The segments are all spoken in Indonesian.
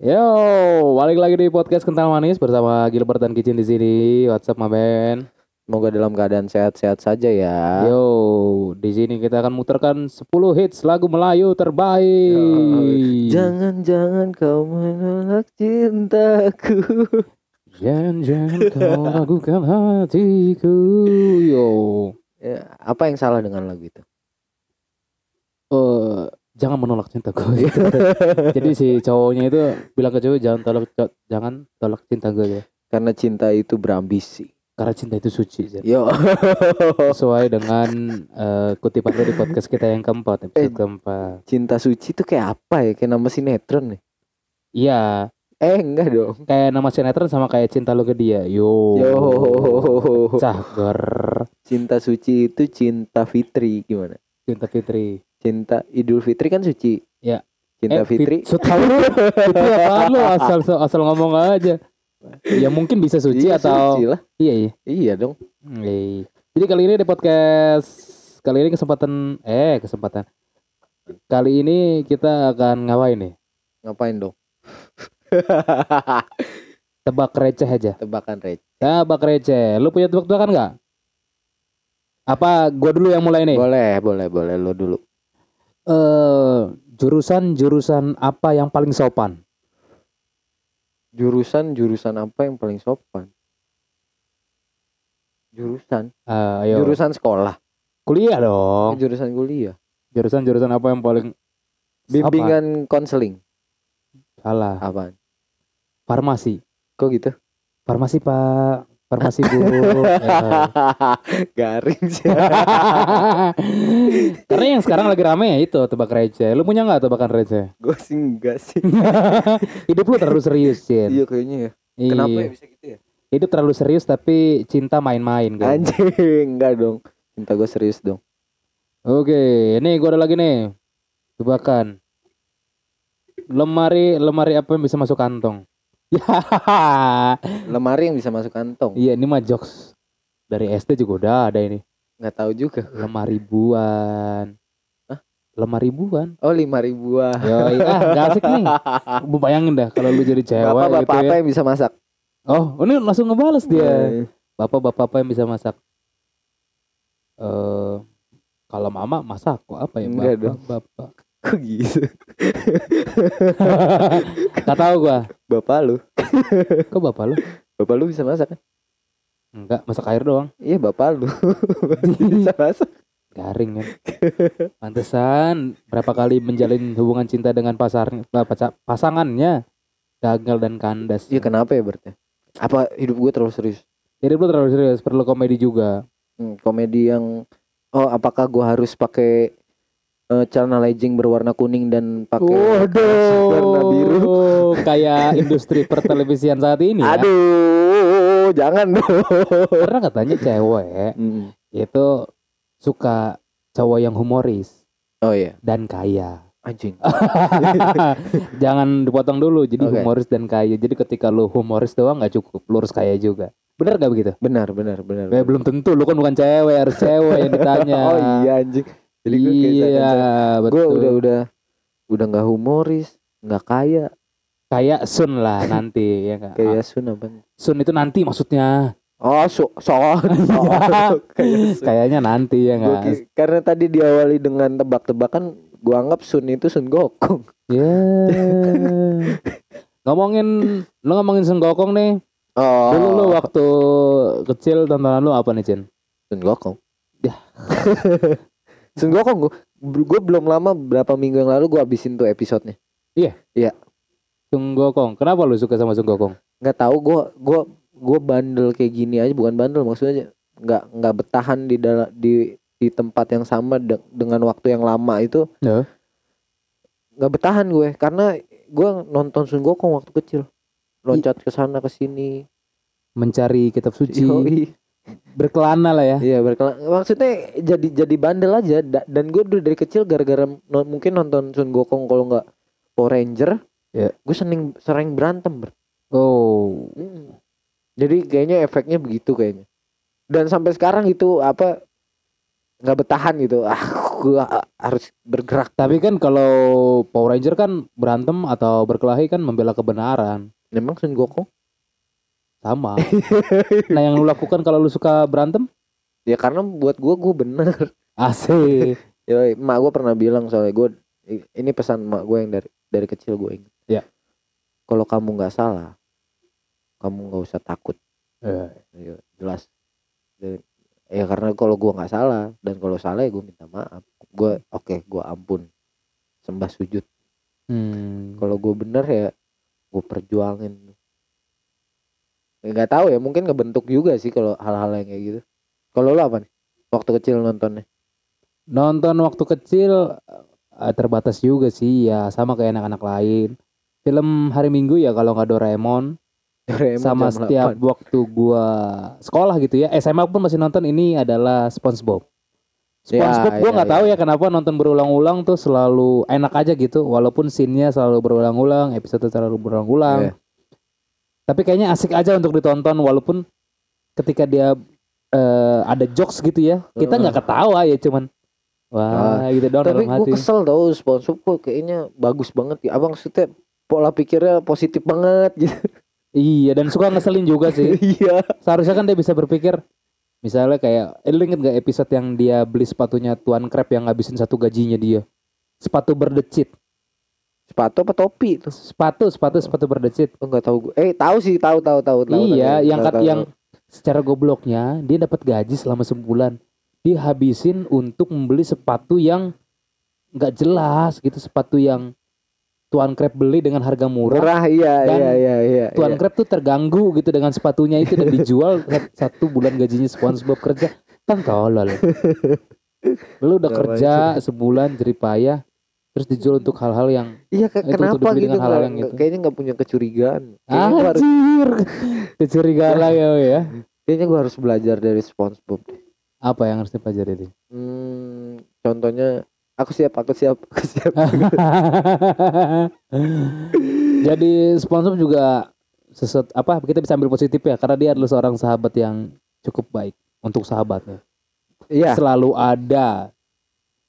Yo, balik lagi di podcast Kental Manis bersama Gilbert dan Kicin di sini. WhatsApp my man. Semoga dalam keadaan sehat-sehat saja ya. Yo, di sini kita akan muterkan 10 hits lagu Melayu terbaik. Jangan-jangan kau menolak cintaku. Jangan-jangan kau ragukan hatiku. Yo. Ya, apa yang salah dengan lagu itu? Eh, jangan menolak cintaku. Gitu. Jadi si cowoknya itu bilang ke cewek jangan tolak jangan tolak cinta gue ya. Karena cinta itu berambisi. Karena cinta itu suci. Jen. Yo. Sesuai dengan eh, kutipan di podcast kita yang keempat, episode Eh. keempat. cinta suci itu kayak apa ya? Kayak nama sinetron nih. Iya, Eh enggak dong. kayak nama sinetron sama kayak cinta lo ke dia. Yo. Yo. Cager. Cinta suci itu cinta fitri gimana? Cinta Fitri. Cinta Idul Fitri kan suci. Ya. Cinta Eh, Fitri. Fit, tau lu. Fitri apaan lu asal asal ngomong aja. Ya mungkin bisa suci Iya, atau suci lah. iya iya. Iya dong. Iya. Jadi kali ini di podcast kali ini kesempatan eh kesempatan kali ini kita akan ngapain nih? Ngapain dong? Tebak receh aja. Tebakan Red. Tebak receh. Lu punya tebak-tebakan nggak? Apa gua dulu yang mulai nih? Boleh, boleh, boleh lo dulu. Eh jurusan jurusan apa yang paling sopan? Jurusan jurusan apa yang paling sopan? Jurusan, Eh, ayo. jurusan sekolah, Kuliah dong. jurusan kuliah, Jurusan jurusan apa yang paling bimbingan konseling, salah? apaan? Farmasi. Kok gitu? Farmasi Pak. Farmasi Bu. Ya. Garing sih. Karena yang sekarang lagi rame ya itu tebak receh. Lu punya nggak tebakan receh? Gue sih enggak sih. Hidup lu terlalu serius, Cin. iya kayaknya ya. Iya. Kenapa ya bisa gitu ya? Hidup terlalu serius tapi cinta main-main. Anjing, enggak dong. Cinta gue serius dong. Oke, ini gua ada lagi nih. Tebakan. Lemari lemari apa yang bisa masuk kantong? Ya. Lemari yang bisa masuk kantong. Iya, ini mah jokes. Dari SD juga udah ada ini. Nggak tahu juga. Lemari ribuan. Hah? Lemari ribuan. Oh lima ribuan. Yo, ah, gak asik nih. Bayangin dah kalau lu jadi cewek Bapak bapak gitu ya. apa yang bisa masak? Oh, ini langsung ngebales dia. Bapak-bapak apa yang bisa masak? Eh kalau mama masak kok apa ya? Enggak Bapak, dong. bapak. Kok gitu? Gak tahu gua. Bapak lu, Kok bapak lu? bapak lu bisa masak kan? Enggak, masak air doang. Iya bapak lu bisa masak. Garing kan. Pantesan berapa kali menjalin hubungan cinta dengan pasar paca- pasangannya gagal dan kandas. Iya kenapa ya berarti? Apa hidup gue terlalu serius? Jadi lu terlalu serius, perlu komedi juga. Hmm, komedi yang oh apakah gue harus pakai eh, celana legging berwarna kuning dan pakai warna biru? Kayak industri pertelevisian saat ini ya. Aduh, jangan dong. Karena katanya cewek Hmm. itu suka cowok yang humoris Oh iya, dan kaya. anjing. Jangan dipotong dulu. Jadi Oke. humoris dan kaya. Jadi ketika lu humoris doang nggak cukup, lu harus kaya juga. Bener gak begitu? Benar, benar, benar. Eh, belum tentu. Lu kan bukan cewek, harus cewek yang ditanya. Oh iya anjing. Jadi gue kayak iya, gue betul. udah udah udah nggak humoris, nggak kaya, Kayak Sun lah nanti ya nggak? kayak Sun apa? Ah, Sun itu nanti maksudnya. Oh, so, son, son. kayak Sun. Kayaknya nanti ya Gua nggak? ki- karena tadi diawali dengan tebak-tebakan, gua anggap Sun itu Sun Gokong. Ya. ngomongin lu ngomongin Sun Gokong nih. Oh, Dulu lu waktu kecil tontonan lu apa nih, Cin? Sun Gokong. Ya. Sun Gokong gua, gua belum lama berapa minggu yang lalu gua habisin tuh episodenya. Sun Gokong. Kenapa lu suka sama Sun Gokong? Nggak tahu gua gua gua bandel kayak gini aja bukan bandel maksudnya nggak nggak bertahan di dalam di di tempat yang sama de- dengan waktu yang lama itu Ya. nggak bertahan gue karena gue nonton Sun Gokong waktu kecil loncat ke sana ke sini Mencari kitab suci, Yoi. Berkelana lah ya. iya berkelan maksudnya jadi jadi bandel aja Da- dan gue dulu dari kecil gara-gara no- mungkin nonton Sun Gokong kalau nggak Power Ranger Ya. gue sering sering berantem Ber. Oh, Mm. jadi kayaknya efeknya begitu kayaknya dan sampai sekarang itu apa nggak bertahan gitu ah gue harus bergerak Tapi kan kalau Power Ranger kan berantem atau berkelahi kan membela kebenaran. memang Sun Gokong Sama. nah yang lu lakukan kalau lu suka berantem? ya karena buat gue gue bener Asik. ya emak gue pernah bilang soalnya gue ini pesan emak gue yang dari dari kecil gue ingat Iya. kalau kamu nggak salah kamu nggak usah takut Eh, Ya, jelas Dan- ya karena kalau gua nggak salah dan kalau salah ya gue minta maaf gue oke gua ampun sembah sujud Hmm. kalau gue bener ya gue perjuangin Ya, nggak tahu ya mungkin ngebentuk juga sih kalau hal-hal yang kayak gitu kalau lo apa nih waktu kecil nontonnya Nonton waktu kecil eh, terbatas juga sih ya sama kayak anak-anak lain. Film hari Minggu ya kalau nggak Doraemon Doraemon sama setiap 8. waktu gua sekolah gitu ya. SMA pun masih nonton ini adalah SpongeBob. Ya, SpongeBob gua ya, nggak ya. tahu ya kenapa nonton berulang-ulang tuh selalu enak aja gitu walaupun scene-nya selalu berulang-ulang, episode selalu berulang-ulang. Iya. Tapi kayaknya asik aja untuk ditonton walaupun ketika dia eh, ada jokes gitu ya, kita nggak ketawa ya cuman wah gitu doang tapi gue kesel tau sponsor kok kayaknya bagus banget ya abang maksudnya pola pikirnya positif banget gitu Iya dan suka ngeselin juga sih. iya Seharusnya kan dia bisa berpikir misalnya kayak eh, lu inget gak episode yang dia beli sepatunya Tuan Crab yang ngabisin satu gajinya dia. Sepatu berdecit. Sepatu apa topi itu Sepatu, sepatu, sepatu berdecit. oh, nggak tahu gue eh tahu sih tahu tahu tahu tahu iya, tahu, yang tahu, kat, tahu, yang secara gobloknya dia dapat gaji selama sebulan. Dia habisin untuk membeli sepatu yang nggak jelas gitu, sepatu yang Tuan Crab beli dengan harga murah. murah iya Dan iya iya iya Tuan iya. Tuh terganggu gitu dengan sepatunya itu dan dijual sat- satu bulan gajinya SpongeBob kerja kan tolol. Lu udah Gak kerja sebulan jeripayah terus dijual untuk hal-hal yang iya ke- kenapa gitu dengan hal nggak- yang gitu. kayaknya nggak punya kecurigaan kayaknya gue harus anjir kecurigaan lah ya ya. kayaknya gue harus belajar dari SpongeBob Apa yang harus dipelajari Din? hmm, contohnya aku siap aku siap aku siap Jadi sponsor juga sesuatu apa kita bisa ambil positif ya karena dia adalah seorang sahabat yang cukup baik untuk sahabatnya. iya Selalu ada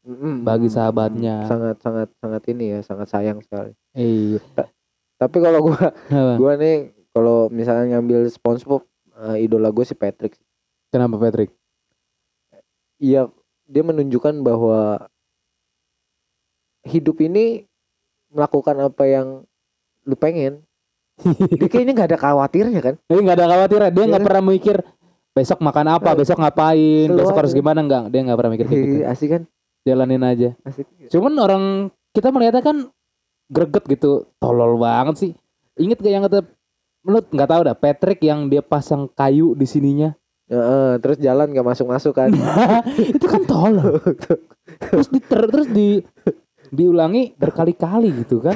Mm-mm. bagi sahabatnya. sangat sangat sangat ini ya sangat sayang sekali Eh, tapi kalau gue apa? gue nih kalau misalnya ngambil SpongeBob eh, idola gue si Patrick kenapa Patrick? Iya, dia menunjukkan bahwa hidup ini melakukan apa yang lu pengen. Dia kayaknya nggak ada khawatirnya kan? Jadi nggak ada khawatir dia Iya nggak kan? pernah mikir besok makan apa, Eh, besok ngapain, selalu besok harus gimana enggak, dia nggak pernah mikir kayak gitu. Iya, asik kan? Jalanin aja. Asik. Cuman orang kita melihatnya kan greget gitu, tolol banget sih. Ingat gak yang kata menurut nggak tahu dah Patrick yang dia pasang kayu di sininya Heeh, terus jalan gak masuk masuk kan? itu kan tolol terus di terus di diulangi berkali-kali gitu kan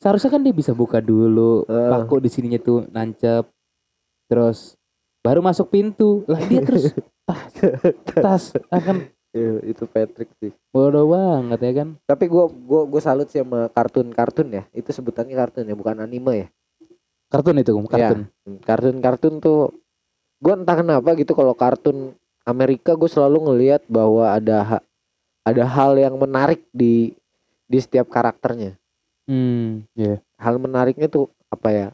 seharusnya kan dia bisa buka dulu Heeh. paku di sininya tuh nancep terus baru masuk pintu lah dia terus tas tas akan Iya, itu Patrick sih. bodoh banget ya kan Tapi gua gua gua salut sih sama kartun-kartun ya. Itu sebutannya kartun ya, bukan anime ya. kartun itu kartun Hmm, Kartun-kartun tuh gua entah kenapa gitu kalau kartun Amerika gue selalu ngelihat bahwa ada ha- ada hal yang menarik di di setiap karakternya. hmm ya Hal menariknya tuh apa ya?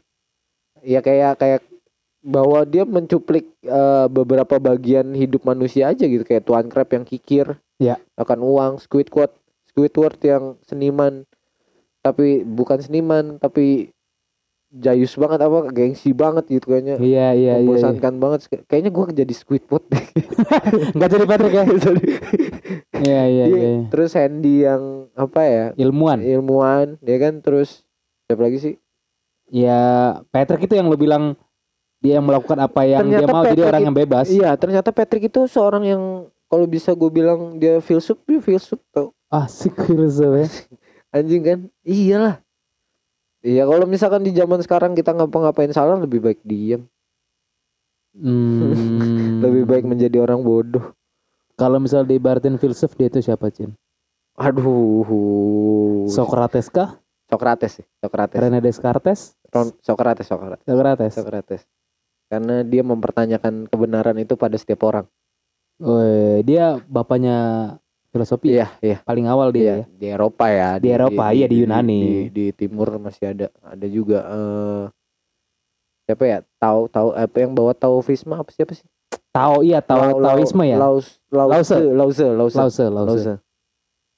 Ya kayak kayak bahwa dia mencuplik eh, beberapa bagian hidup manusia aja gitu. Kayak Tuan Crab yang kikir, Ya. akan uang, Squidward, Squidward yang seniman. Tapi bukan seniman tapi jayus banget apa gengsi banget gitu kayaknya. Iya iya iya, iya. banget. Kayaknya gua jadi Squidward deh. Nggak jadi Patrick ya? Iya iya Iya, terus Sandy yang apa ya? Ilmuwan. Ilmuwan ya kan terus siapa lagi sih? Ya Patrick itu yang lo bilang dia yang melakukan apa yang dia Ternyata mau jadi Patrick orang it- yang bebas. iya ternyata Patrick itu seorang yang kalau bisa gue bilang dia filsuf dia filsuf tau. Asik filsuf ya. Anjing kan? Iyalah. Iya kalau misalkan di zaman sekarang kita ngapa-ngapain salah lebih baik diam Hmm. lebih baik menjadi orang bodoh. Kalau misal diibaratin filsuf dia itu siapa Cin? aduh. Socrates kah? Socrates sih Socrates. Rene Descartes? Ron- Socrates Socrates. Socrates. Socrates karena dia mempertanyakan kebenaran itu pada setiap orang Weh, dia bapaknya filosofi Iya, iya. paling awal dia Iya, ya. di Eropa ya. Di Eropa, iya, di Yunani. Di, di timur masih ada ada juga eh siapa ya? Tahu tahu apa yang bawa Taoisme apa siapa sih? Tao iya Tao Taoisme ya. Laus Lause Lause Lause Lause, Lause.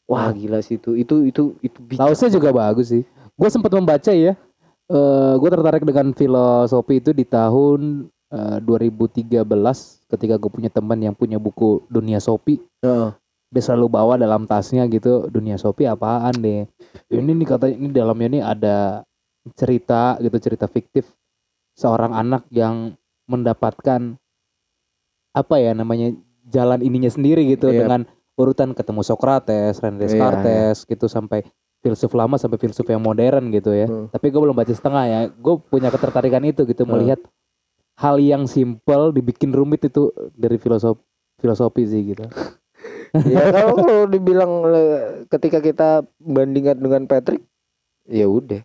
Wah, gila sih itu. Itu itu itu bijak. Lause juga bagus sih. Gue sempat membaca ya. Eh gue tertarik dengan filosofi itu di tahun eh, 2013 ketika gue punya teman yang punya buku Dunia Sopi. Heeh. Dia selalu bawa dalam tasnya gitu Dunia Sopi apaan deh. Ini nih katanya ini dalamnya nih ada cerita gitu cerita fiktif seorang anak yang mendapatkan apa ya namanya jalan ininya sendiri gitu Iya. dengan urutan ketemu Socrates, René Iya, Descartes gitu sampai filsuf lama sampai filsuf yang modern gitu ya. Hmm. Tapi gue belum baca setengah ya. Gue punya ketertarikan itu gitu Hmm. melihat hal yang simple dibikin rumit itu dari filosofi filosofi sih gitu. ya kalau kalau dibilang ketika kita bandingkan dengan Patrick ya udah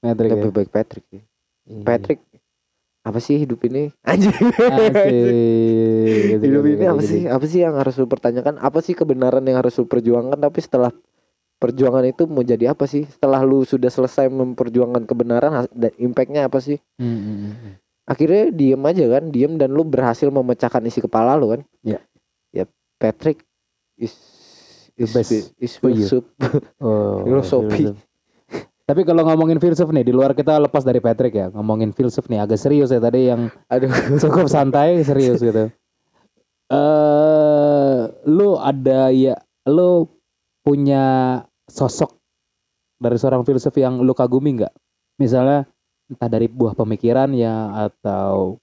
Metric ya. lebih baik Patrick sih. Iya. Patrick apa sih hidup ini anjing Asik. hidup ini Gitu, apa gitu, sih apa sih yang harus lu pertanyakan apa sih kebenaran yang harus lu perjuangkan tapi setelah perjuangan itu mau jadi apa sih setelah lu sudah selesai memperjuangkan kebenaran dan impactnya apa sih Hmm, hmm, hmm. akhirnya diem aja kan diem dan lu berhasil memecahkan isi kepala lu kan Iya. ya Patrick is is best is filsuf. Oh, Filosofi. filsuf. Tapi kalau ngomongin filsuf nih, di luar kita lepas dari Patrick ya, ngomongin filsuf nih agak serius ya tadi yang aduh cukup santai serius gitu. Eh, lu ada ya, lu punya sosok dari seorang filsuf yang lu kagumi nggak? Misalnya entah dari buah pemikiran ya atau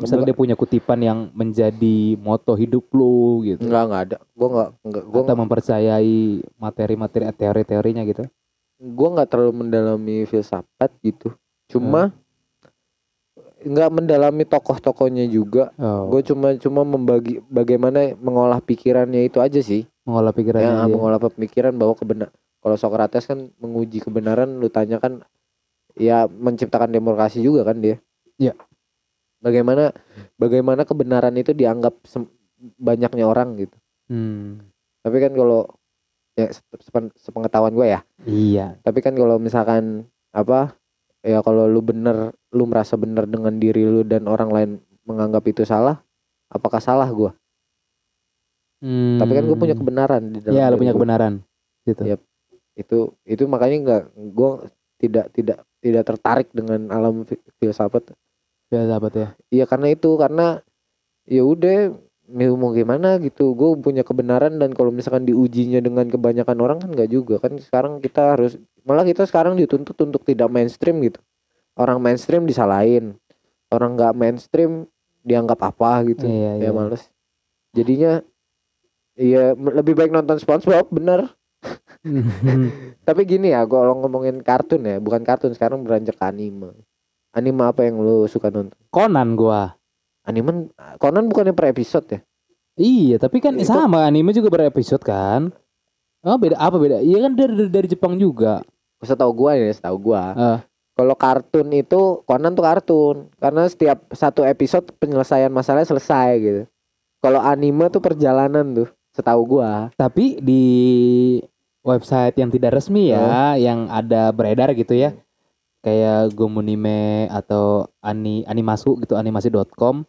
misalnya dia punya kutipan yang menjadi moto hidup lu gitu. Enggak enggak ada. Gua enggak enggak gua atau mempercayai materi-materi teori-teorinya gitu. gua enggak terlalu mendalami filsafat gitu. Cuma enggak mendalami tokoh-tokohnya juga. Oh, Gue cuma cuma membagi bagaimana mengolah pikirannya itu aja sih. Mengolah pikiran Ya, dia. mengolah pemikiran bahwa kebenar. Kalau Socrates kan menguji kebenaran, lu tanya kan ya menciptakan demokrasi juga kan dia. Iya. Bagaimana bagaimana kebenaran itu dianggap banyaknya orang gitu. Hmm, Tapi kan kalau ya sep- sepen- sepengetahuan gue ya. iya. Tapi kan kalau misalkan apa ya kalau lu bener lu merasa bener dengan diri lu dan orang lain menganggap itu salah, apakah salah gua? Hmm. Tapi kan gue punya kebenaran di dalam. Iya, lu diri punya kebenaran. Gitu. Iya. Itu itu makanya nggak gue tidak tidak tidak tertarik dengan alam fi- filsafat. Ya, ya. Iya karena itu karena ya udah mau mau gimana gitu gue punya kebenaran dan kalau misalkan diujinya dengan kebanyakan orang kan nggak juga kan sekarang kita harus malah kita sekarang dituntut untuk tidak mainstream gitu orang mainstream disalahin orang nggak mainstream dianggap apa gitu Iya, iya. ya males jadinya iya lebih baik nonton SpongeBob bener tapi gini ya kalau ngomongin kartun ya bukan kartun sekarang beranjak ke anime anime apa yang lu suka nonton Conan gua. anime Conan bukannya per episode ya Iya, tapi kan Itu- sama anime juga berepisode kan. Oh, beda apa beda? Iya kan dari dari Jepang juga. setahu gua ya setahu gua Ah. kalau kartun itu Conan tuh kartun karena setiap satu episode penyelesaian masalahnya selesai gitu kalau anime tuh perjalanan tuh setahu gua Tapi di website yang tidak resmi ya, yang ada beredar gitu ya. Kayak Gomunime atau ani animasu gitu animasi.com.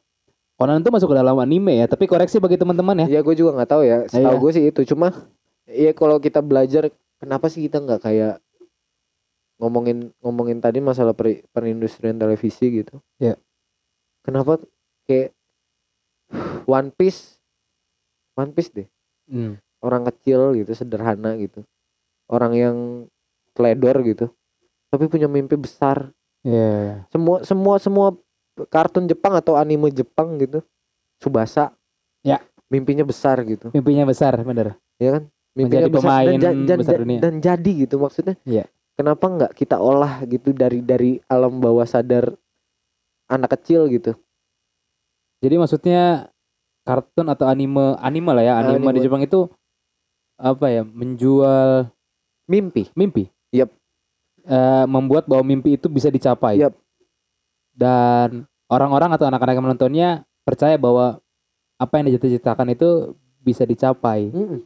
Conan itu masuk ke dalam anime ya, tapi koreksi bagi teman-teman ya. ya gue juga nggak tahu ya setahu Iya. gue sih itu cuma ya kalau kita belajar kenapa sih kita nggak kayak ngomongin ngomongin tadi masalah per, perindustrian televisi gitu Iya. kenapa kayak One Piece One Piece deh Hmm. orang kecil gitu sederhana gitu orang yang teledor gitu tapi punya mimpi besar Iya. semua semua semua kartun Jepang atau anime Jepang gitu Subasa Ya. mimpinya besar gitu Mimpinya besar, bener. ya kan mimpinya Menjadi besar pemain dan, ja- besar dan- dunia. dan jadi gitu maksudnya Iya. kenapa nggak kita olah gitu dari dari alam bawah sadar anak kecil gitu Jadi maksudnya kartun atau anime anime lah ya, anime, Anime. di Jepang itu apa ya? Menjual mimpi mimpi. Yap. Eh, membuat bahwa mimpi itu bisa dicapai. Yap. Dan orang-orang atau anak-anak yang menontonnya percaya bahwa apa yang dicita-citakan itu bisa dicapai. Mm-mm.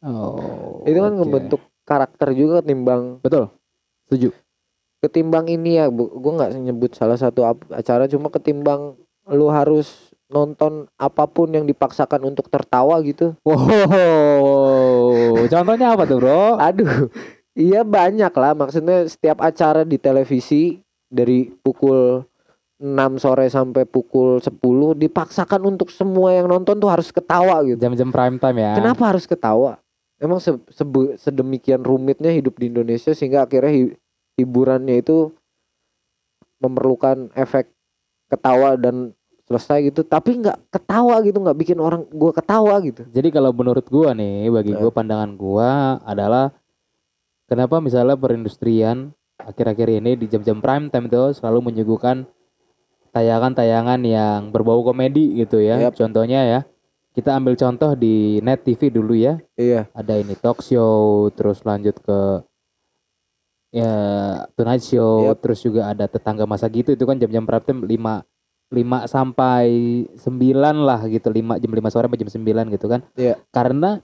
Oh. itu kan oke. ngebentuk karakter juga ketimbang Betul. Setuju. ketimbang ini ya gue nggak nyebut salah satu acara cuma ketimbang lu harus nonton apa pun yang dipaksakan untuk tertawa gitu Wow. Contohnya apa tuh, Bro? aduh iya banyak lah maksudnya setiap acara di televisi dari pukul 6 sore sampai pukul 10 dipaksakan untuk semua yang nonton tuh harus ketawa gitu Jam-jam prime time ya. kenapa harus ketawa emang se- sebe- sedemikian rumitnya hidup di Indonesia sehingga akhirnya hi- hiburannya itu memerlukan efek ketawa dan selesai gitu tapi nggak ketawa gitu nggak bikin orang gua ketawa gitu Jadi kalau menurut gua nih, bagi Eh. gua pandangan gua adalah kenapa misalnya perindustrian akhir-akhir ini di jam-jam prime time tuh selalu menyuguhkan tayangan-tayangan yang berbau komedi gitu ya. Yap. Contohnya ya, kita ambil contoh di Net TV dulu ya. iya Ada ini talk show, terus lanjut ke ya Tonight Show, Yap. terus juga ada tetangga masa gitu itu kan jam-jam prime time 5 5 sampai 9 lah gitu 5 jam 5 sore sampai jam 9 gitu kan. Iya. Karena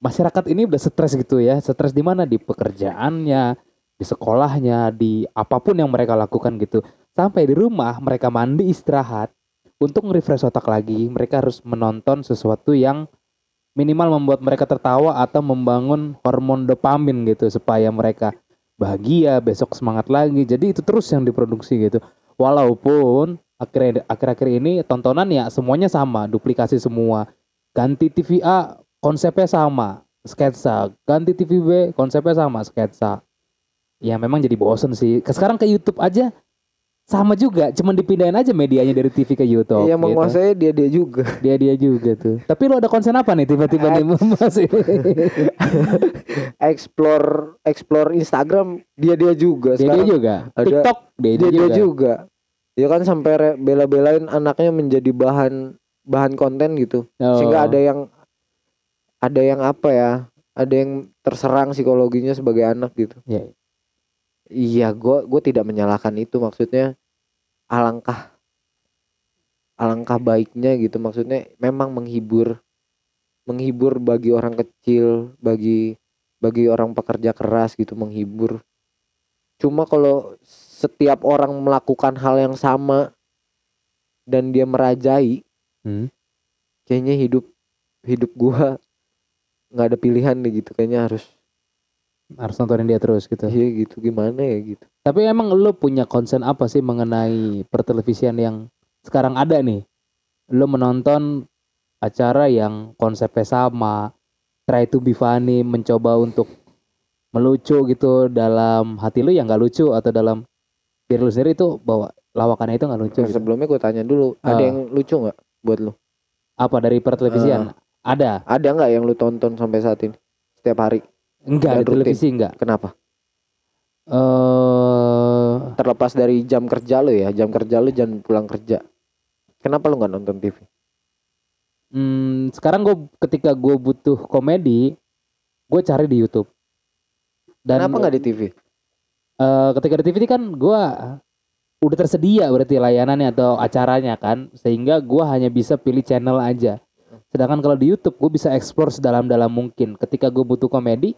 masyarakat ini udah stres gitu ya. Stres di mana? Di pekerjaannya, di sekolahnya, di apa pun yang mereka lakukan gitu. Sampai di rumah mereka mandi istirahat untuk nge-refresh otak lagi, mereka harus menonton sesuatu yang minimal membuat mereka tertawa atau membangun hormon dopamin gitu supaya mereka bahagia, besok semangat lagi. Jadi itu terus yang diproduksi gitu. Walaupun akhir akhir-akhir ini tontonan ya semuanya sama, duplikasi semua. Ganti TV A konsepnya sama, sketsa. Ganti TV B konsepnya sama, sketsa. Ya memang jadi bosen sih. Sekarang ke YouTube aja sama juga, cuman dipindahin aja medianya dari TV ke YouTube. yang gitu. menguasai dia dia juga Dia dia juga tuh. Tapi lo ada konsen apa nih tiba-tiba nih masih explore explore Instagram dia dia juga dia dia juga. TikTok dia dia dia, dia juga. juga ya kan sampai bela-belain anaknya menjadi bahan bahan konten gitu Oh. sehingga ada yang ada yang apa ya ada yang terserang psikologinya sebagai anak gitu Iya. iya gua gue tidak menyalahkan itu maksudnya alangkah alangkah baiknya gitu maksudnya memang menghibur menghibur bagi orang kecil bagi bagi orang pekerja keras gitu menghibur cuma kalau setiap orang melakukan hal yang sama dan dia merajai Hmm. kayaknya hidup hidup gua nggak ada pilihan deh gitu kayaknya harus harus nontonin dia terus gitu. iya gitu gimana ya gitu Tapi emang lo punya konsen apa sih mengenai pertelevisian yang sekarang ada nih? Lo menonton acara yang konsepnya sama, try to be funny, mencoba untuk melucu gitu dalam hati lo yang nggak lucu atau dalam diri lo sendiri itu bahwa lawakannya itu nggak lucu. Nah, gitu. sebelumnya gue tanya dulu ada Ah. yang lucu nggak buat lu Apa dari pertelevisian? Ada? ada nggak yang lu tonton sampai saat ini setiap hari Enggak di televisi enggak. kenapa Eh terlepas dari jam kerja lu ya jam kerja lu jam pulang kerja kenapa lu nggak nonton TV Hmm, sekarang gue ketika gue butuh komedi, gue cari di YouTube. Dan kenapa nggak di TV eh, ketika di TV ini kan gue udah tersedia berarti layanannya atau acaranya kan, sehingga gue hanya bisa pilih channel aja. Sedangkan kalau di YouTube gue bisa explore sedalam-dalam mungkin. Ketika gue butuh komedi,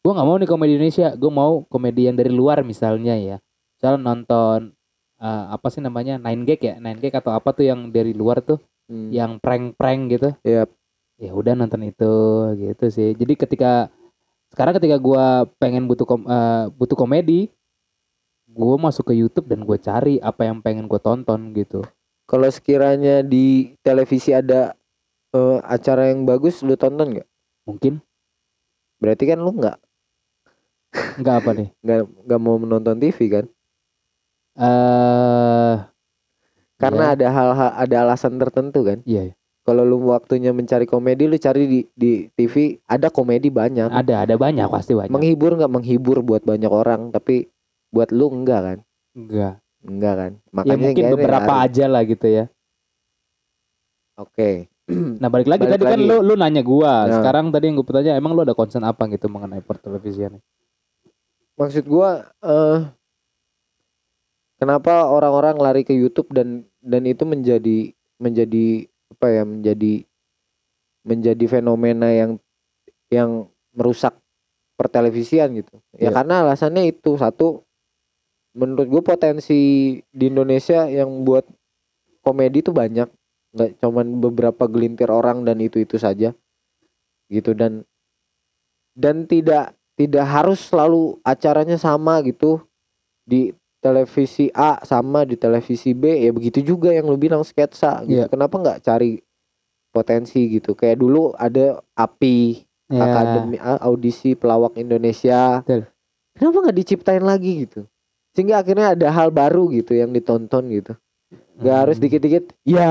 gue nggak mau nih komedi Indonesia, gue mau komedi yang dari luar misalnya ya. Misalnya nonton eh, apa sih namanya Nine Gag ya, Nine Gag atau apa tuh yang dari luar tuh Hmm. yang prank-prank gitu. Yap. Ya udah nonton itu gitu sih. Jadi ketika sekarang ketika gua pengen butuh kom, eh, butuh komedi, gua masuk ke YouTube dan gue cari apa yang pengen gue tonton gitu. kalau sekiranya di televisi ada eh, acara yang bagus lu tonton nggak Mungkin berarti kan lu nggak nggak apa nih? nggak nggak mau menonton TV kan Eh karena Iya. ada hal-hal ada alasan tertentu kan iya, iya. Kalau lu waktunya mencari komedi lu cari di di TV ada komedi banyak ada ada banyak pasti banyak. menghibur nggak menghibur buat banyak orang tapi buat lu enggak kan Enggak. enggak kan Ya makanya mungkin kayaknya beberapa aja lah gitu ya. oke Nah balik lagi Balik tadi kan lagi. lu lu nanya gua. Nah. Sekarang tadi yang gue tanya emang lu ada concern apa gitu mengenai pertelevisian? maksud gua eh kenapa orang-orang lari ke YouTube dan dan itu menjadi menjadi apa ya menjadi menjadi fenomena yang yang merusak pertelevisian gitu. Ya Iya. karena alasannya itu satu menurut gue potensi di Indonesia yang buat komedi itu banyak nggak cuman beberapa gelintir orang dan itu itu saja gitu dan dan tidak tidak harus selalu acaranya sama gitu di televisi A sama di televisi B ya begitu juga yang lu bilang sketsa gitu Iya. kenapa nggak cari potensi gitu kayak dulu ada API Ya. Akademi Audisi Pelawak Indonesia Betul. kenapa nggak diciptain lagi gitu sehingga akhirnya ada hal baru gitu yang ditonton gitu Gak harus Hmm. dikit-dikit ya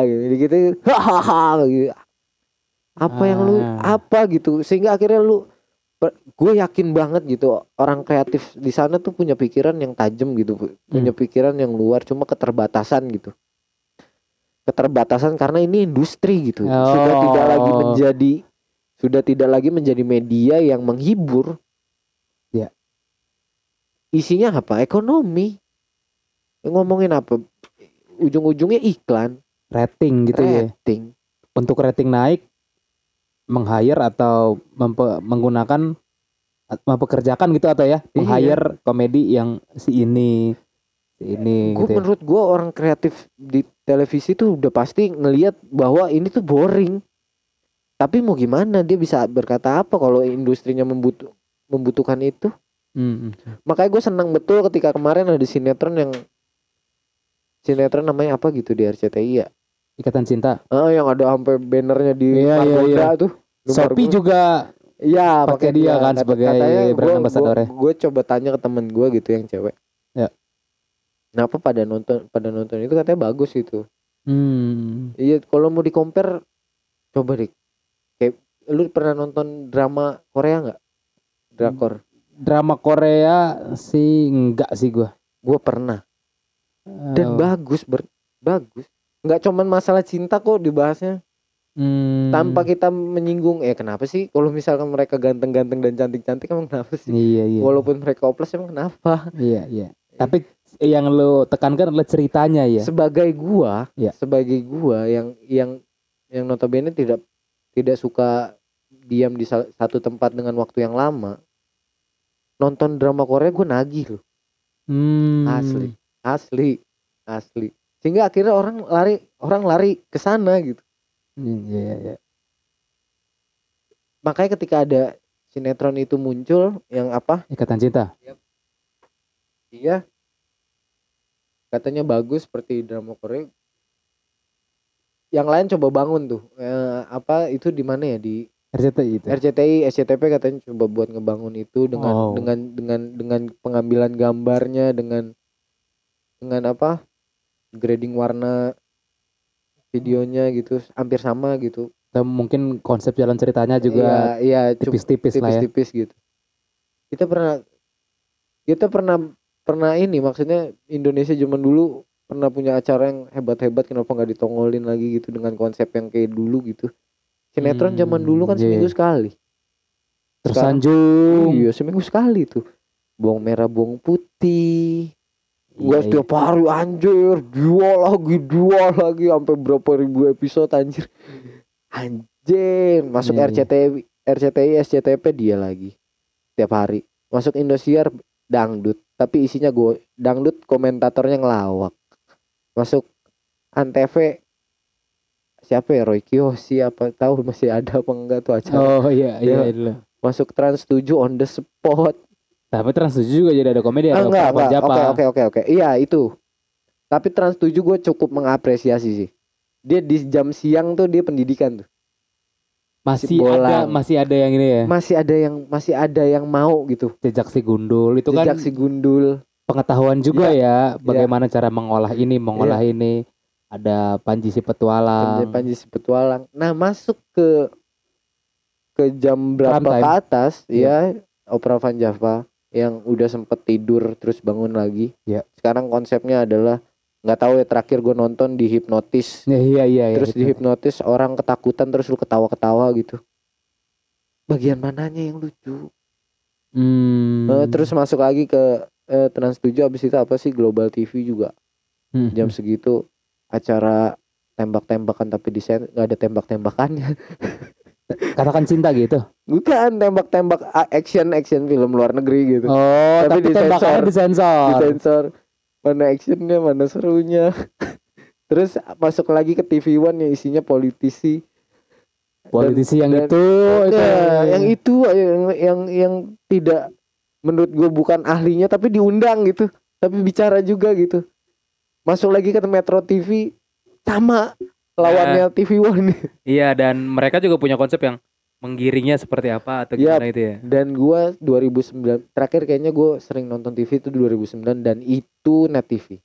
gitu dikit-dikit hahaha gitu. Apa yang lu Ah. apa gitu sehingga akhirnya lu gue yakin banget gitu orang kreatif di sana tuh punya pikiran yang tajam gitu punya Hmm. pikiran yang luar cuma keterbatasan gitu. Keterbatasan karena ini industri gitu. Sudah Oh. tidak lagi menjadi sudah tidak lagi menjadi media yang menghibur. Ya. isinya apa? Ekonomi. Ngomongin apa? Ujung-ujungnya iklan. Rating gitu ya. rating. Untuk rating naik meng-hire atau menggunakan mempekerjakan gitu atau ya, Iya. meng-hire komedi yang si ini si ini gue gitu. ya. menurut gue orang kreatif di televisi tuh udah pasti ngelihat bahwa ini tuh boring tapi mau gimana dia bisa berkata apa kalau industrinya membutuh membutuhkan itu Hmm, hmm. makanya gue senang betul ketika kemarin ada sinetron yang sinetron namanya apa gitu di RCTI ya Ikatan Cinta. ah yang ada sampai bannernya di Iya, iya, Margonda tuh Di Shopee Margonda. juga Iya, pakai dia kan sebagai brand ambassador-nya. Gue coba tanya ke temen gue gitu yang cewek. Ya. Kenapa pada nonton pada nonton itu katanya bagus itu. hmm, Iya, kalau mau di compare coba deh. Kayak lu pernah nonton drama Korea nggak? Drakor. drama Korea sih enggak sih gua. Gue pernah. Dan Oh, bagus, ber, bagus. Nggak cuman masalah cinta kok dibahasnya. hmm, Tanpa kita menyinggung, eh kenapa sih? Kalau misalkan mereka ganteng-ganteng dan cantik-cantik emang kenapa sih? Iya iya. Walaupun mereka oplos emang kenapa? Iya iya. Tapi yang lo tekankan adalah ceritanya ya. sebagai gua Ya. sebagai gua yang yang yang notabene tidak tidak suka diam di satu tempat dengan waktu yang lama nonton drama Korea gua nagih loh Hmm. asli asli asli sehingga akhirnya orang lari orang lari ke sana gitu Iya iya iya. makanya ketika ada sinetron itu muncul yang apa Ikatan Cinta. iya katanya bagus seperti drama Korea yang lain coba bangun tuh Eh, apa itu di mana ya di RCTI itu. RCTI, SCTP katanya coba buat ngebangun itu dengan Oh. dengan dengan dengan pengambilan gambarnya dengan dengan apa grading warna videonya gitu hampir sama gitu Atau mungkin konsep jalan ceritanya juga iya iya, tipis-tipis lah ya. tipis-tipis gitu kita pernah kita pernah pernah ini maksudnya Indonesia zaman dulu pernah punya acara yang hebat-hebat kenapa nggak ditongolin lagi gitu dengan konsep yang kayak dulu gitu sinetron zaman Hmm, dulu kan iya. seminggu sekali Tersanjung. Iya seminggu sekali tuh Bawang merah bawang putih Gua Iya, setiap hari anjir Jual lagi Jual lagi Sampai berapa ribu episode anjir. Anjir Masuk Iya, iya. RCTI RCTI SCTP dia lagi. Setiap hari. Masuk Indosiar Dangdut. Tapi isinya gue Dangdut komentatornya ngelawak. Masuk Antv Siapa ya Roy Kiyoshi apa tahu masih ada apa enggak tuh acara. Oh iya iya Iya. dulu. Masuk Trans 7 on the spot Tapi Trans 7 juga jadi ada komedi Ah, enggak, enggak. Japa. Oke, oke, oke, oke. Iya, itu. Tapi Trans 7 gue cukup mengapresiasi sih. Dia di jam siang tuh dia pendidikan tuh. Masih bolang. ada masih ada yang ini ya. Masih ada yang masih ada yang mau gitu. Jejak si gundul itu kan Jejak si gundul. pengetahuan juga Iya. ya bagaimana cara mengolah ini mengolah ini ada Panji si petualang Panji, Panji si petualang. Nah, masuk ke ke jam berapa ke atas Iya. ya Opera Van Java yang udah sempet tidur terus bangun lagi. Iya. Sekarang konsepnya adalah nggak tahu ya terakhir gue nonton di hipnotis Ya, iya iya iya terus itu. dihipnotis orang ketakutan terus lu ketawa-ketawa gitu bagian mananya yang lucu Hmm. Eh, terus masuk lagi ke eh, Trans 7 abis itu apa sih Global TV juga Hmm. jam segitu acara tembak-tembakan tapi di nggak ada tembak-tembakannya Katakan cinta gitu. bukan tembak-tembak action action film luar negeri gitu. Oh, Tapi tapi, tembakannya disensor. disensor. Mana actionnya mana serunya. Terus masuk lagi ke TV One yang isinya politisi. Politisi yang dan- itu, itu. Nah, yang itu yang yang yang tidak menurut gue bukan ahlinya tapi diundang gitu. Tapi bicara juga gitu. Masuk lagi ke Metro TV sama lawannya TV One Iya, dan mereka juga punya konsep yang menggiringnya seperti apa atau Yap. gimana itu ya. dan gua 2009 terakhir kayaknya gue sering nonton TV itu 2009 dan itu Net TV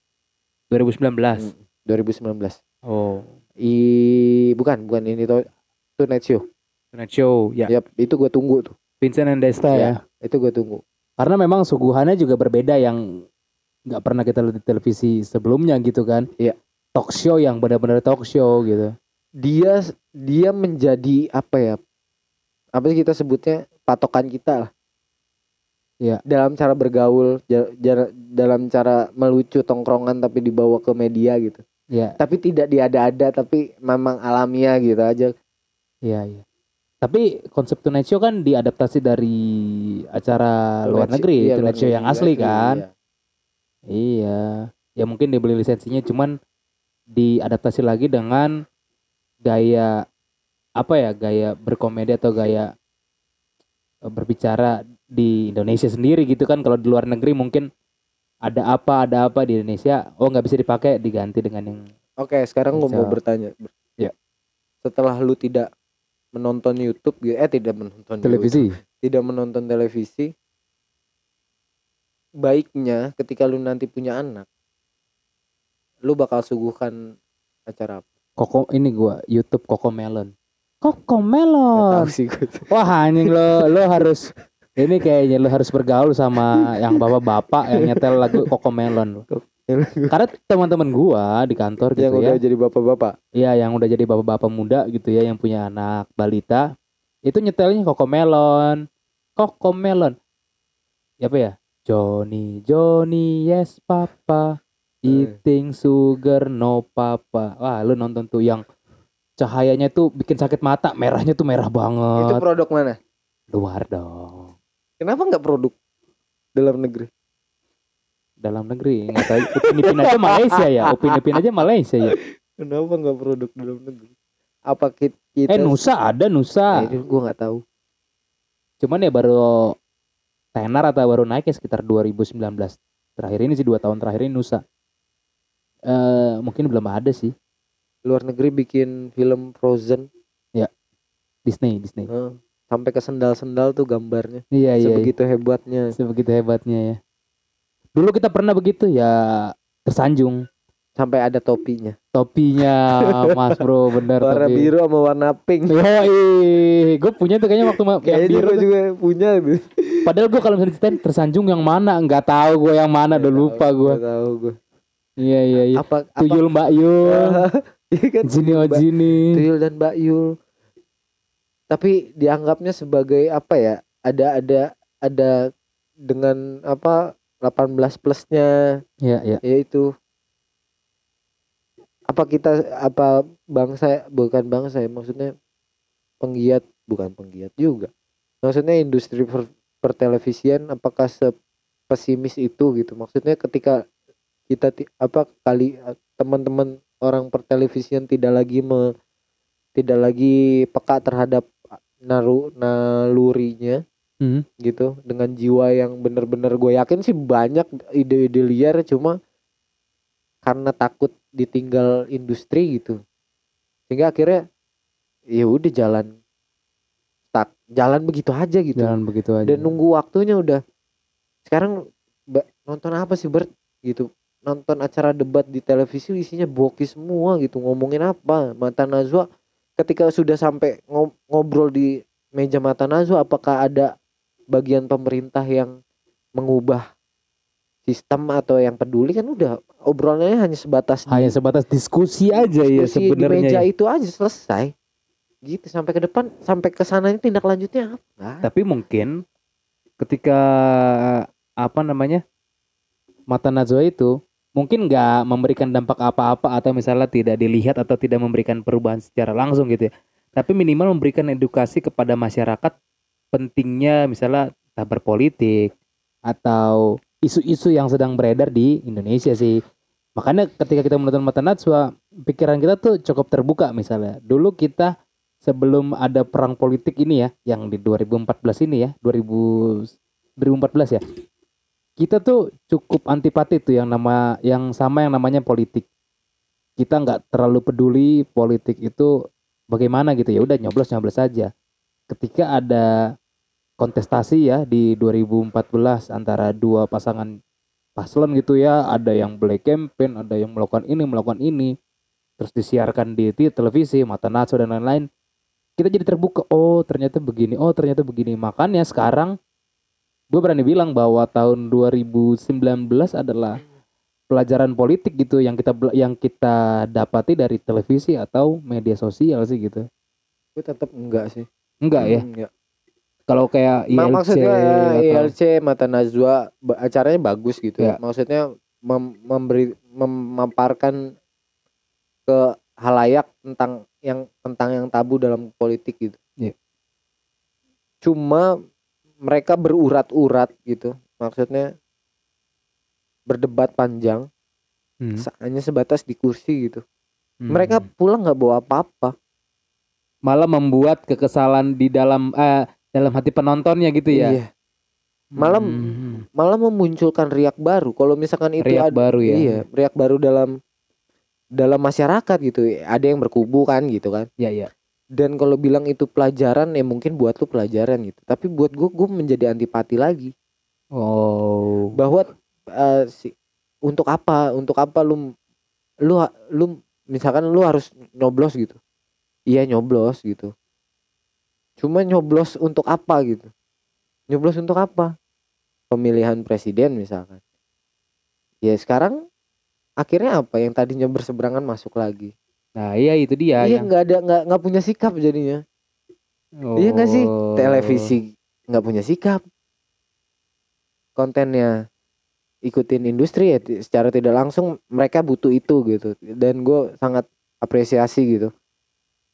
2019. Hmm, 2019 Oh, i bukan bukan ini tuh itu Net Show Tonight Show. Ya, Yap, itu gue tunggu tuh Vincent and Desta Ya. ya. itu gue tunggu Karena memang suguhannya juga berbeda yang nggak pernah kita lihat di televisi sebelumnya gitu kan. Iya. Talk show yang benar-benar talk show gitu. dia dia menjadi apa ya apa sih kita sebutnya patokan kita lah Iya. dalam cara bergaul dalam cara melucu tongkrongan tapi dibawa ke media gitu Ya, tapi tidak diada-ada tapi memang alamiah gitu aja iya, iya. Tapi konsep Tonight Show kan diadaptasi dari acara luar negeri, Iya, Tonight luar Show yang asli, kan. iya. Iya. Ya mungkin dibeli lisensinya cuman diadaptasi lagi dengan gaya apa ya? Gaya berkomedi atau gaya eh, berbicara di Indonesia sendiri gitu kan. Kalau di luar negeri mungkin ada apa ada apa di Indonesia oh nggak bisa dipakai diganti dengan yang oke sekarang gue mau bertanya Iya. setelah lu tidak menonton YouTube gitu eh tidak menonton YouTube, televisi. tidak menonton televisi baiknya ketika lu nanti punya anak lu bakal suguhkan acara apa? Koko ini gua YouTube Koko Melon. Koko Melon. tahu sih gue. Wah anjing lo lo harus ini kayaknya lo harus bergaul sama yang bapak-bapak yang nyetel lagu Koko Melon. Karena teman-teman gua di kantor yang gitu ya. udah jadi bapak-bapak. Iya, yang udah jadi bapak-bapak muda gitu ya yang punya anak balita. Itu nyetelnya Koko Melon. Koko Melon. Ya apa ya? Johnny, Johnny, yes papa. Eating sugar no papa. Wah, lu nonton tuh yang cahayanya tuh bikin sakit mata, merahnya tuh merah Itu banget. produk mana? Luar dong. Kenapa nggak produk dalam negeri? Dalam negeri, nggak tahu. Upin Ipin aja Malaysia ya. Upin Ipin aja Malaysia ya. Kenapa nggak produk dalam negeri? Apa kita? Eh Nusa ada Nusa. Itu gue nggak tahu. Cuman ya baru tenar atau baru naik ya sekitar 2019. Terakhir ini sih dua tahun terakhir ini Nusa. Eh mungkin belum ada sih Luar negeri bikin film Frozen Disney Disney. eh, sampai ke sendal-sendal tuh gambarnya. Iya iya. iya. Sebegitu hebatnya. Sebegitu hebatnya ya. Dulu kita pernah begitu ya tersanjung Sampai ada topinya. topinya Mas Bro bener Warna topi. biru sama warna pink. Yoi, gue punya tuh kayaknya waktu Kayaknya biru gue tuh. juga punya tuh. Padahal gue kalau misalnya ceritain tersanjung yang mana nggak tahu gue yang mana udah lupa gue. Tahu gue. Iya iya iya. Apa apa? Tuyul Mbak Yul, Iya kan? Jini oh Mbak- Jini. Tuyul dan Mbak Yul. Tapi dianggapnya sebagai apa ya? Ada ada ada dengan apa 18 plusnya Iya iya. yaitu apa kita apa bangsa bukan bangsa ya maksudnya penggiat bukan penggiat juga maksudnya industri per, pertelevisian apakah sepesimis itu gitu maksudnya ketika kita apa kali eh, teman-teman orang pertelevisian tidak lagi me, tidak lagi peka terhadap naru nalurinya Hmm. gitu dengan jiwa yang bener-bener gue yakin sih banyak ide-ide liar cuma karena takut ditinggal industri gitu sehingga akhirnya ya udah jalan tak jalan begitu aja gitu Jangan begitu aja. dan nunggu waktunya udah sekarang nonton apa sih Bert gitu nonton acara debat di televisi isinya boki semua gitu ngomongin apa mata Najwa ketika sudah sampai ngo- ngobrol di meja mata Najwa apakah ada bagian pemerintah yang mengubah sistem atau yang peduli kan udah obrolannya hanya sebatas di- hanya sebatas diskusi aja ya diskusi di sebenarnya. meja ya. itu aja selesai gitu sampai ke depan sampai ke sananya tindak lanjutnya apa. Tapi mungkin ketika apa namanya mata Najwa itu mungkin nggak memberikan dampak apa-apa atau misalnya tidak dilihat atau tidak memberikan perubahan secara langsung gitu ya. Tapi minimal memberikan edukasi kepada masyarakat pentingnya misalnya entah berpolitik atau isu-isu yang sedang beredar di Indonesia sih. Makanya ketika kita menonton Mata Najwa, pikiran kita tuh cukup terbuka misalnya. Dulu kita sebelum ada perang politik ini ya, yang di 2014 ini ya, 2000 2014 ya. Kita tuh cukup antipati tuh yang nama yang sama yang namanya politik. Kita nggak terlalu peduli politik itu bagaimana gitu ya, udah nyoblos-nyoblos saja. Ketika ada kontestasi ya di 2014 antara dua pasangan paslon gitu ya, ada yang black campaign, ada yang melakukan ini, melakukan ini. Terus disiarkan di televisi, mata naso dan lain-lain. Kita jadi terbuka, oh ternyata begini, oh ternyata begini. Makanya sekarang gue berani bilang bahwa tahun 2019 adalah pelajaran politik gitu yang kita yang kita dapati dari televisi atau media sosial sih gitu. gue tetap enggak sih Enggak ya. Hmm, enggak. Kalau kayak ILC maksudnya atau- ILC Mata Najwa acaranya bagus gitu Ya. maksudnya mem- memberi memaparkan ke halayak tentang yang tentang yang tabu dalam politik gitu Iya. cuma mereka berurat-urat gitu maksudnya berdebat panjang Hmm, hanya sebatas di kursi gitu hmm. mereka pulang nggak bawa apa-apa malah membuat kekesalan di dalam eh, dalam hati penontonnya gitu ya. iya malah Hmm, malah memunculkan riak baru kalau misalkan itu riak ada baru ya. Iya, riak baru dalam dalam masyarakat gitu. Ada yang berkubu kan gitu kan. Iya, iya. Dan kalau bilang itu pelajaran ya mungkin buat lu pelajaran gitu. Tapi buat gue gue menjadi antipati lagi Oh. bahwa eh, si untuk apa? Untuk apa lu lu lu misalkan lu harus nyoblos gitu. Iya nyoblos gitu. Cuma nyoblos untuk apa gitu? Nyoblos untuk apa? Pemilihan presiden misalkan. Ya sekarang akhirnya apa? Yang tadinya berseberangan masuk lagi. Nah, iya itu dia iya yang nggak ada nggak nggak punya sikap jadinya. Iya nggak sih? Oh. Televisi nggak punya sikap. Kontennya ikutin industri ya secara tidak langsung mereka butuh itu gitu dan gue sangat apresiasi gitu.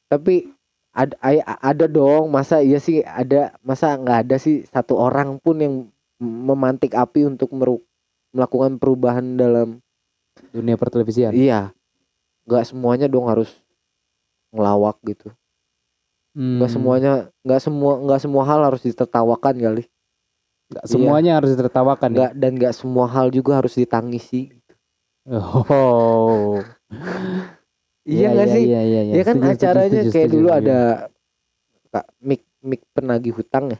Tapi ada ada dong masa iya sih ada masa nggak ada sih satu orang pun yang memantik api untuk meru- melakukan perubahan dalam dunia pertelevisian. iya nggak semuanya dong harus ngelawak gitu nggak Hmm, semuanya nggak semua nggak semua hal harus ditertawakan kali nggak semuanya harus ditertawakan ya. nggak dan nggak semua hal juga harus ditangisi Oh. iya nggak sih Iya, iya, iya. ya kan Setuju, setuju, acaranya setuju, kayak setuju, dulu setuju. ada kak mik mik penagih hutang ya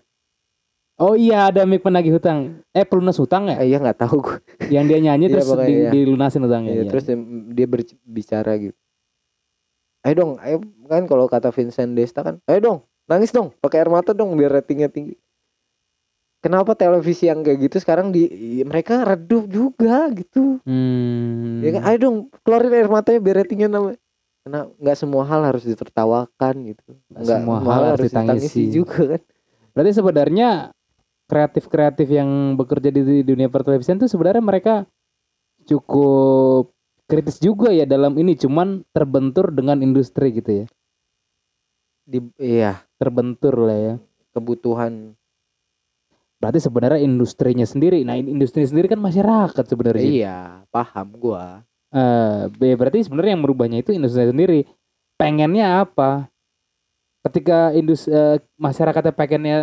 Oh iya ada mik penagih hutang. Eh pelunas hutang ya? eh, iya nggak tahu gue Yang dia nyanyi Iya, terus pokoknya di, iya. dilunasin hutangnya. Iya, iya. terus dia, berbicara gitu ayo dong ayo kan kalau kata Vincent Desta kan ayo dong nangis dong pakai air mata dong biar ratingnya tinggi kenapa televisi yang kayak gitu sekarang di mereka redup juga gitu Hmm. ya kan ayo dong keluarin air matanya biar ratingnya nama karena nggak semua hal harus ditertawakan gitu nggak semua hal harus ditangisi. juga kan Berarti sebenarnya kreatif-kreatif yang bekerja di dunia pertelevisian itu sebenarnya mereka cukup kritis juga ya dalam ini cuman terbentur dengan industri gitu ya. di iya Terbentur lah ya. kebutuhan Berarti sebenarnya industrinya sendiri. Nah, in- industri sendiri kan masyarakat sebenarnya. iya paham gua Eh, be- berarti sebenarnya yang merubahnya itu industri sendiri. Pengennya apa? Ketika industri masyarakatnya pengennya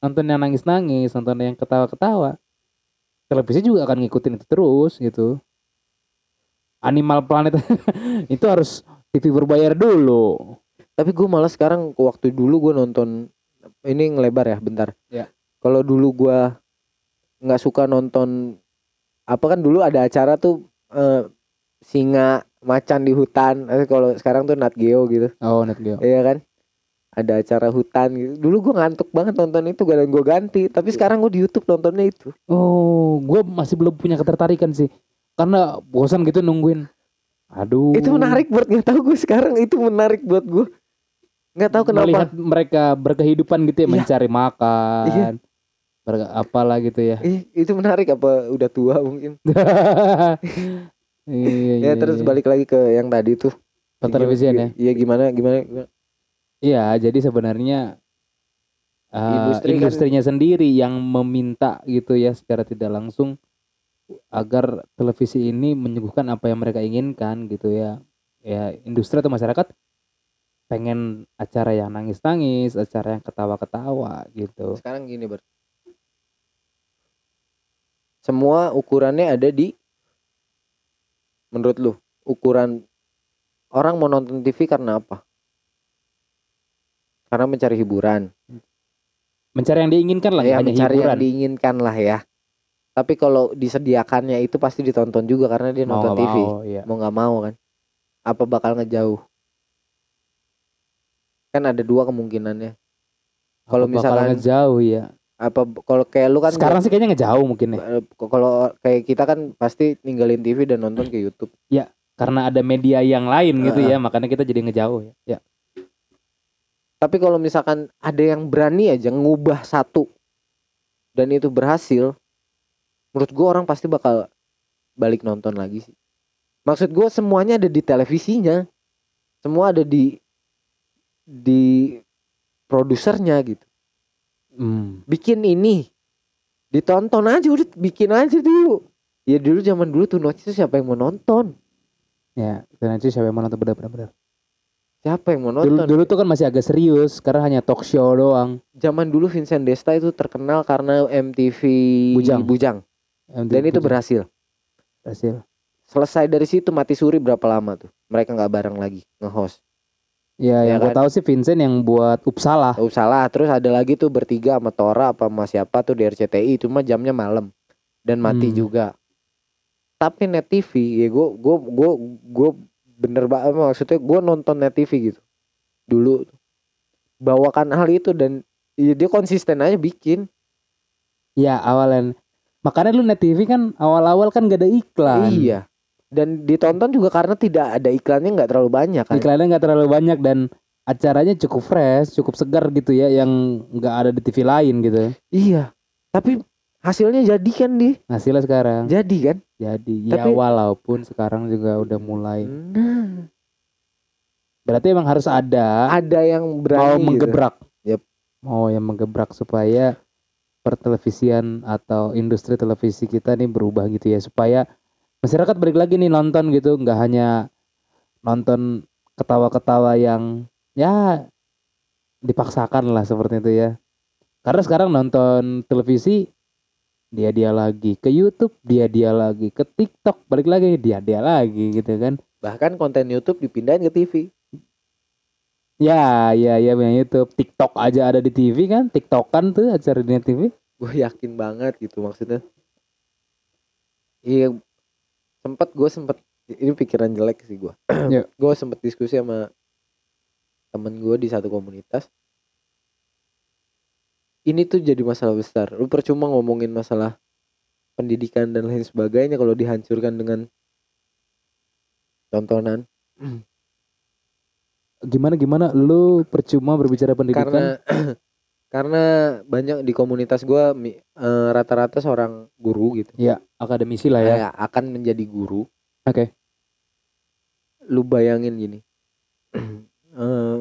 nonton yang nangis-nangis, nonton yang ketawa-ketawa, televisi juga akan ngikutin itu terus gitu. Animal Planet itu harus TV berbayar dulu. tapi gue malah sekarang waktu dulu gue nonton ini ngelebar ya bentar Ya. kalau dulu gua nggak suka nonton apa kan dulu ada acara tuh eh, singa macan di hutan kalau sekarang tuh Nat Geo gitu Oh, net Geo. Iya kan ada acara hutan gitu dulu gue ngantuk banget nonton itu gak gue ganti tapi sekarang gue di YouTube nontonnya itu Oh, gue masih belum punya ketertarikan sih. Karena bosan gitu nungguin. Aduh. itu menarik buat nggak tahu gue sekarang itu menarik buat gue nggak tahu kenapa Melihat mereka berkehidupan gitu ya, Iya. mencari makan. Iya. Ber- apalah gitu ya Ih, itu menarik apa udah tua mungkin iya, ya iya, terus iya. balik lagi ke yang tadi tuh Pertelevisian ya iya gimana gimana, gimana? Iya, jadi sebenarnya uh, Industri kan- industrinya sendiri yang meminta gitu ya secara tidak langsung agar televisi ini menyuguhkan apa yang mereka inginkan gitu ya. Ya, industri atau masyarakat pengen acara yang nangis-nangis, acara yang ketawa-ketawa gitu. sekarang gini ber semua ukurannya ada di menurut lu ukuran orang mau nonton TV karena apa karena mencari hiburan Mencari yang diinginkan lah, ya hanya mencari hiburan. yang diinginkan lah ya tapi kalau disediakannya itu pasti ditonton juga karena dia Mau nonton TV mau, iya. mau nggak mau kan apa bakal ngejauh kan ada dua kemungkinannya Kalau misalkan- ngejauh ya. apa kalau kayak lu kan Sekarang sih kayaknya ngejauh mungkin ya. eh, kalau kayak kita kan pasti ninggalin TV dan nonton ke YouTube Karena ada media yang lain gitu Heeh. ya, makanya kita jadi ngejauh ya. Ya. Tapi kalau misalkan ada yang berani aja ngubah satu dan itu berhasil, menurut gua orang pasti bakal balik nonton lagi sih. Maksud gua semuanya ada di televisinya, semua ada di di produsernya gitu. Hmm. Bikin ini, ditonton aja udah bikin aja dulu. Ya dulu zaman dulu tuh notis siapa yang mau nonton? Ya, nanti siapa yang mau nonton benar-benar. Siapa yang mau Dulu, nonton? dulu tuh kan masih agak serius, sekarang hanya talk show doang. Zaman dulu Vincent Desta itu terkenal karena MTV Bujang. Bujang. Dan itu berhasil. berhasil. selesai dari situ mati suri berapa lama tuh mereka nggak bareng lagi nge-host Ya, Ya yang gue kan? tahu sih Vincent yang buat Uppsala. oh, salah terus ada lagi tuh bertiga sama Tora apa sama siapa tuh di RCTI cuma jamnya malam dan mati Hmm. juga tapi net TV ya gue gue gue gue bener banget maksudnya gue nonton net TV gitu dulu bawakan hal itu dan ya dia konsisten aja bikin Ya, awalan. Makanya lu net TV kan awal-awal kan gak ada iklan. iya dan ditonton juga karena tidak ada iklannya nggak terlalu banyak kan Iklannya nggak terlalu banyak dan acaranya cukup fresh, cukup segar gitu ya, yang nggak ada di TV lain gitu. iya tapi hasilnya jadi kan di Hasilnya sekarang. jadi kan Jadi ya Tapi- walaupun sekarang juga udah mulai. Nah, Berarti emang harus ada ada yang berani mau gitu. menggebrak. Yep. Mau yang menggebrak supaya pertelevisian atau industri televisi kita nih berubah gitu ya supaya masyarakat balik lagi nih nonton gitu nggak hanya nonton ketawa-ketawa yang ya dipaksakan lah seperti itu ya karena sekarang nonton televisi dia dia lagi ke YouTube dia dia lagi ke TikTok balik lagi dia dia lagi gitu kan Bahkan konten YouTube dipindahin ke TV. Ya, ya, ya, punya YouTube. TikTok aja ada di TV kan? TikTokan tuh acara di TV. Gue yakin banget gitu maksudnya. Iya, sempet gue sempet ini pikiran jelek sih gue. Iya. gue sempet diskusi sama temen gue di satu komunitas. Ini tuh jadi masalah besar. Lu percuma ngomongin masalah pendidikan dan lain sebagainya kalau dihancurkan dengan tontonan. Gimana gimana? Lu percuma berbicara pendidikan? karena karena banyak di komunitas gua eh, rata-rata seorang guru gitu ya, akademisi lah ya. kayak akan menjadi guru Oke. lu bayangin gini Eh,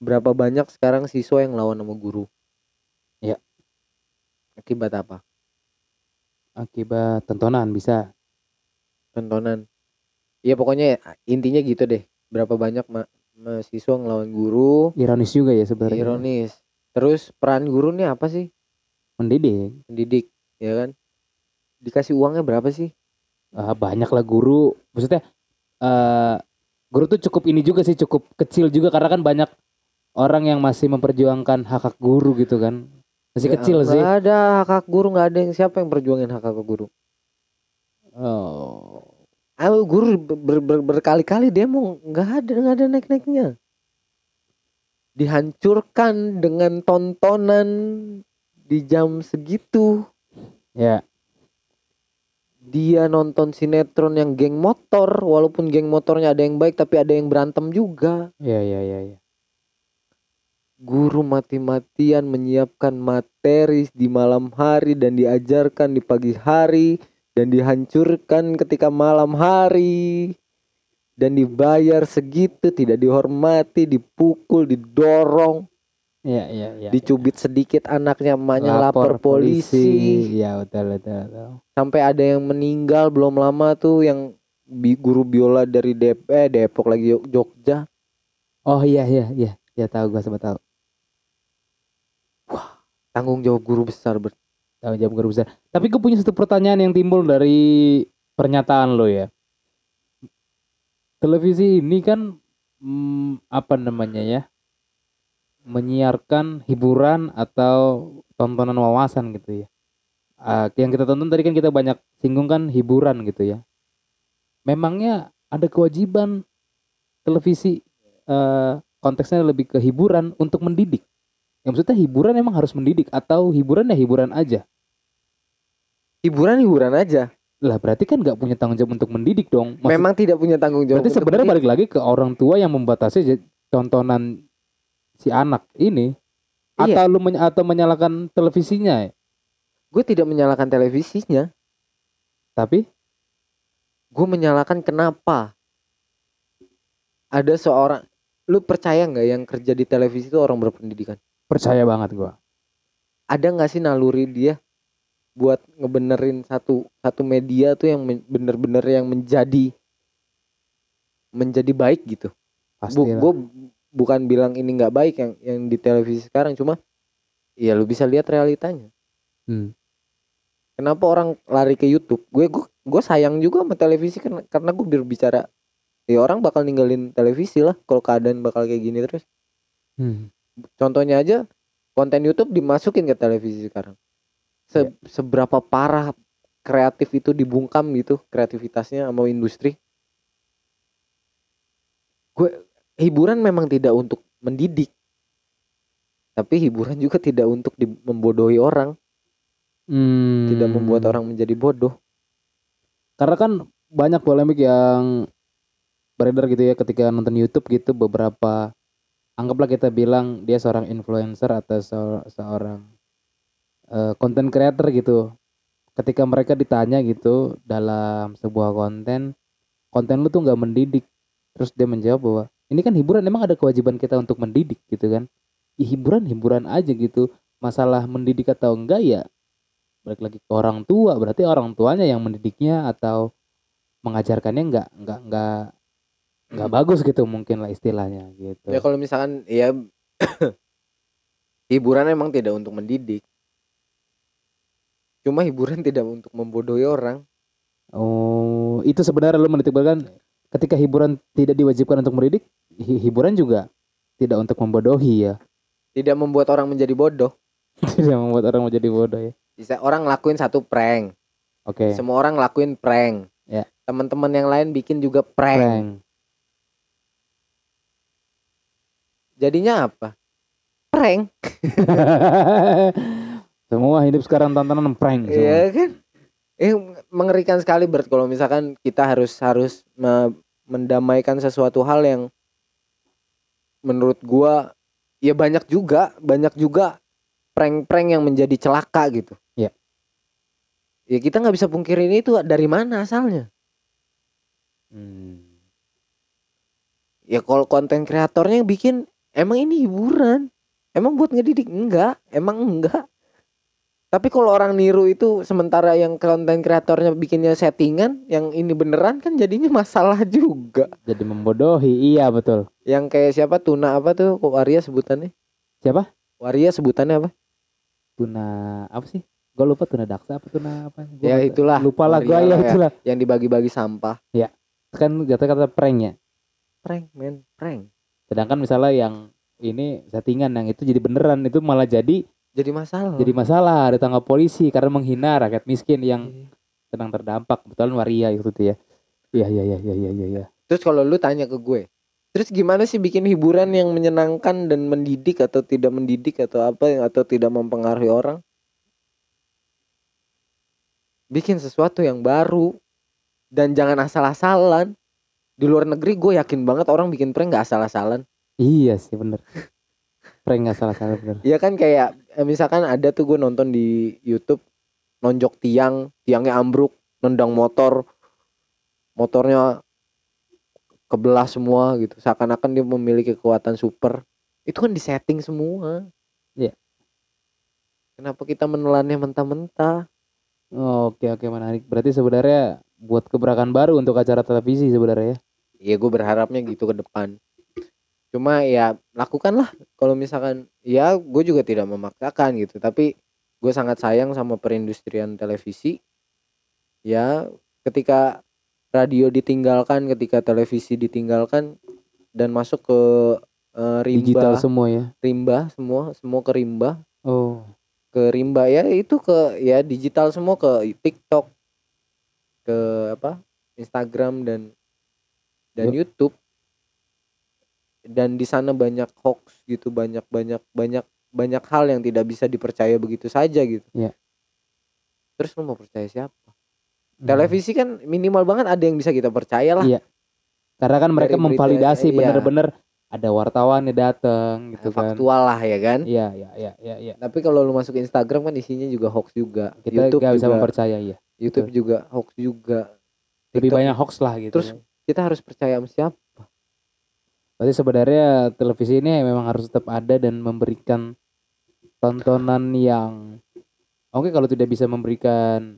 berapa banyak sekarang siswa yang lawan sama guru. Akibat apa Akibat tontonan bisa. tontonan Iya pokoknya intinya gitu deh berapa banyak ma- mahasiswa ngelawan guru Ironis juga ya sebenarnya. ironis terus peran guru nih apa sih Mendidik. pendidik ya kan dikasih uangnya berapa sih Ah, banyak lah guru. Maksudnya eh guru tuh cukup ini juga sih cukup kecil juga karena kan banyak orang yang masih memperjuangkan hak hak guru gitu kan. Masih Nggak- kecil sih. nggak ada hak hak guru nggak ada yang siapa yang perjuangin hak hak guru Oh. ah guru ber- ber- berkali-kali demo nggak ada nggak ada naik naiknya dihancurkan dengan tontonan di jam segitu Ya, dia nonton sinetron yang geng motor walaupun geng motornya ada yang baik tapi ada yang berantem juga ya, ya, ya, ya. Guru mati-matian menyiapkan materi di malam hari dan diajarkan di pagi hari dan dihancurkan ketika malam hari dan dibayar segitu tidak dihormati dipukul didorong Iya iya iya. dicubit sedikit anaknya emaknya lapor, polisi. Iya betul betul. betul. sampai ada yang meninggal belum lama tuh yang bi- guru biola dari Dep eh, Depok lagi Jog- Jogja Oh iya iya iya. Ya tahu gua sempat tahu. Tanggung jawab guru besar ber Tahu jawab guru besar. Tapi gue punya satu pertanyaan yang timbul dari pernyataan lo ya. Televisi ini kan hmm, apa namanya ya? Menyiarkan hiburan atau tontonan wawasan gitu ya. Ah, yang kita tonton tadi kan kita banyak singgung kan hiburan gitu ya. Memangnya ada kewajiban televisi eh, konteksnya lebih ke hiburan untuk mendidik. Yang maksudnya hiburan emang harus mendidik atau hiburan ya hiburan aja. hiburan hiburan aja Lah berarti kan nggak punya tanggung jawab untuk mendidik dong. Maksud- memang tidak punya tanggung jawab berarti sebenarnya mendidik. balik lagi ke orang tua yang membatasi tontonan si anak ini Iya. atau lu men- atau menyalakan televisinya ya? gue tidak menyalahkan televisinya Tapi gue menyalahkan kenapa ada seorang lu percaya nggak yang kerja di televisi itu orang berpendidikan percaya banget gua. ada nggak sih naluri dia buat ngebenerin satu satu media tuh yang bener-bener yang menjadi menjadi baik gitu Bu, gue bukan bilang ini nggak baik yang yang di televisi sekarang cuma ya lu bisa lihat realitanya Hmm. kenapa orang lari ke YouTube gue gue gue sayang juga sama televisi karena karena gue berbicara ya orang bakal ninggalin televisi lah kalau keadaan bakal kayak gini terus Hmm. Contohnya aja konten YouTube dimasukin ke televisi sekarang. Se- Iya. seberapa parah kreatif itu dibungkam gitu kreativitasnya sama industri. Gue hiburan memang tidak untuk mendidik. Tapi hiburan juga tidak untuk di- membodohi orang. Hmm. tidak membuat orang menjadi bodoh. Karena kan banyak polemik yang beredar gitu ya ketika nonton YouTube gitu beberapa anggaplah kita bilang dia seorang influencer atau se- seorang konten creator gitu. Ketika mereka ditanya gitu dalam sebuah konten, konten lu tuh nggak mendidik. Terus dia menjawab bahwa ini kan hiburan emang ada kewajiban kita untuk mendidik gitu kan. Ya, hiburan hiburan aja gitu. Masalah mendidik atau enggak ya balik lagi ke orang tua berarti orang tuanya yang mendidiknya atau mengajarkannya nggak nggak nggak nggak bagus gitu mungkin lah istilahnya gitu. Ya kalau misalkan ya hiburan emang tidak untuk mendidik. Cuma hiburan tidak untuk membodohi orang. Oh itu sebenarnya lo menitipkan ketika hiburan tidak diwajibkan untuk mendidik hi- hiburan juga tidak untuk membodohi ya. Tidak membuat orang menjadi bodoh. Tidak membuat orang menjadi bodoh ya. Bisa orang ngelakuin satu prank. Oke. Semua orang ngelakuin prank. Ya. teman-teman yang lain bikin juga prank, prank jadinya apa prank semua hidup sekarang tantangan prank semua. Iya kan eh mengerikan sekali Bert kalau misalkan kita harus harus me- mendamaikan sesuatu hal yang menurut gua ya banyak juga banyak juga prank-prank yang menjadi celaka gitu Iya. ya kita nggak bisa pungkirin itu dari mana asalnya Hmm. ya kalau konten kreatornya yang bikin emang ini hiburan? Emang buat ngedidik? Enggak. Emang enggak. Tapi kalau orang niru itu sementara yang konten kreatornya bikinnya settingan yang ini beneran kan jadinya masalah juga. Jadi membodohi. Iya betul. Yang kayak siapa? Tuna apa tuh? Kok Waria sebutannya? Siapa? Waria sebutannya apa? Tuna apa sih? Gue lupa tuna daksa apa tuna apa. Gua ya itulah. Lupa lah gue ya ya. itulah. Yang dibagi-bagi sampah. Kan kata-kata prank ya? Prank men. Prank sedangkan misalnya yang ini settingan yang itu jadi beneran itu malah jadi jadi masalah jadi masalah ditangkap polisi karena menghina rakyat miskin yang sedang terdampak kebetulan waria itu tuh ya iya iya iya iya iya iya iya. Terus kalau lu tanya ke gue, terus gimana sih bikin hiburan yang menyenangkan dan mendidik atau tidak mendidik atau apa yang atau tidak mempengaruhi orang? Bikin sesuatu yang baru dan jangan asal-asalan. Di luar negeri gue yakin banget orang bikin prank gak asal-asalan. iya sih bener prank nggak salah salah bener Ya kan kayak eh, misalkan ada tuh gue nonton di YouTube nonjok tiang, tiangnya ambruk, nendang motor, motornya kebelah semua gitu. Seakan-akan dia memiliki kekuatan super. Itu kan disetting semua. Iya. Kenapa kita menelannya mentah-mentah? Oh, oke oke menarik berarti sebenarnya buat gebrakan baru untuk acara televisi sebenarnya ya Ya gue berharapnya gitu ke depan. Cuma ya lakukanlah kalau misalkan ya gue juga tidak memaksakan gitu. Tapi gue sangat sayang sama perindustrian televisi. Ya ketika radio ditinggalkan, ketika televisi ditinggalkan dan masuk ke eh, rimba, digital semua ya rimba semua, semua ke rimba, oh ke rimba ya itu ke ya digital semua ke TikTok, ke apa Instagram dan dan YouTube dan di sana banyak hoax gitu banyak banyak banyak banyak hal yang tidak bisa dipercaya begitu saja gitu. Iya. Terus lu mau percaya siapa? Hmm. Televisi kan minimal banget ada yang bisa kita percaya lah. Iya. karena kan mereka Dari memvalidasi iya. bener-bener ada wartawan nih datang gitu kan Faktual lah ya kan. iya iya iya iya iya Tapi kalau lu masuk Instagram kan isinya juga hoax juga. kita YouTube nggak bisa juga, mempercaya ya YouTube juga hoax juga. lebih TikTok banyak hoax lah gitu Terus- kita harus percaya sama siapa? Berarti sebenarnya televisi ini memang harus tetap ada dan memberikan tontonan yang oke kalau tidak bisa memberikan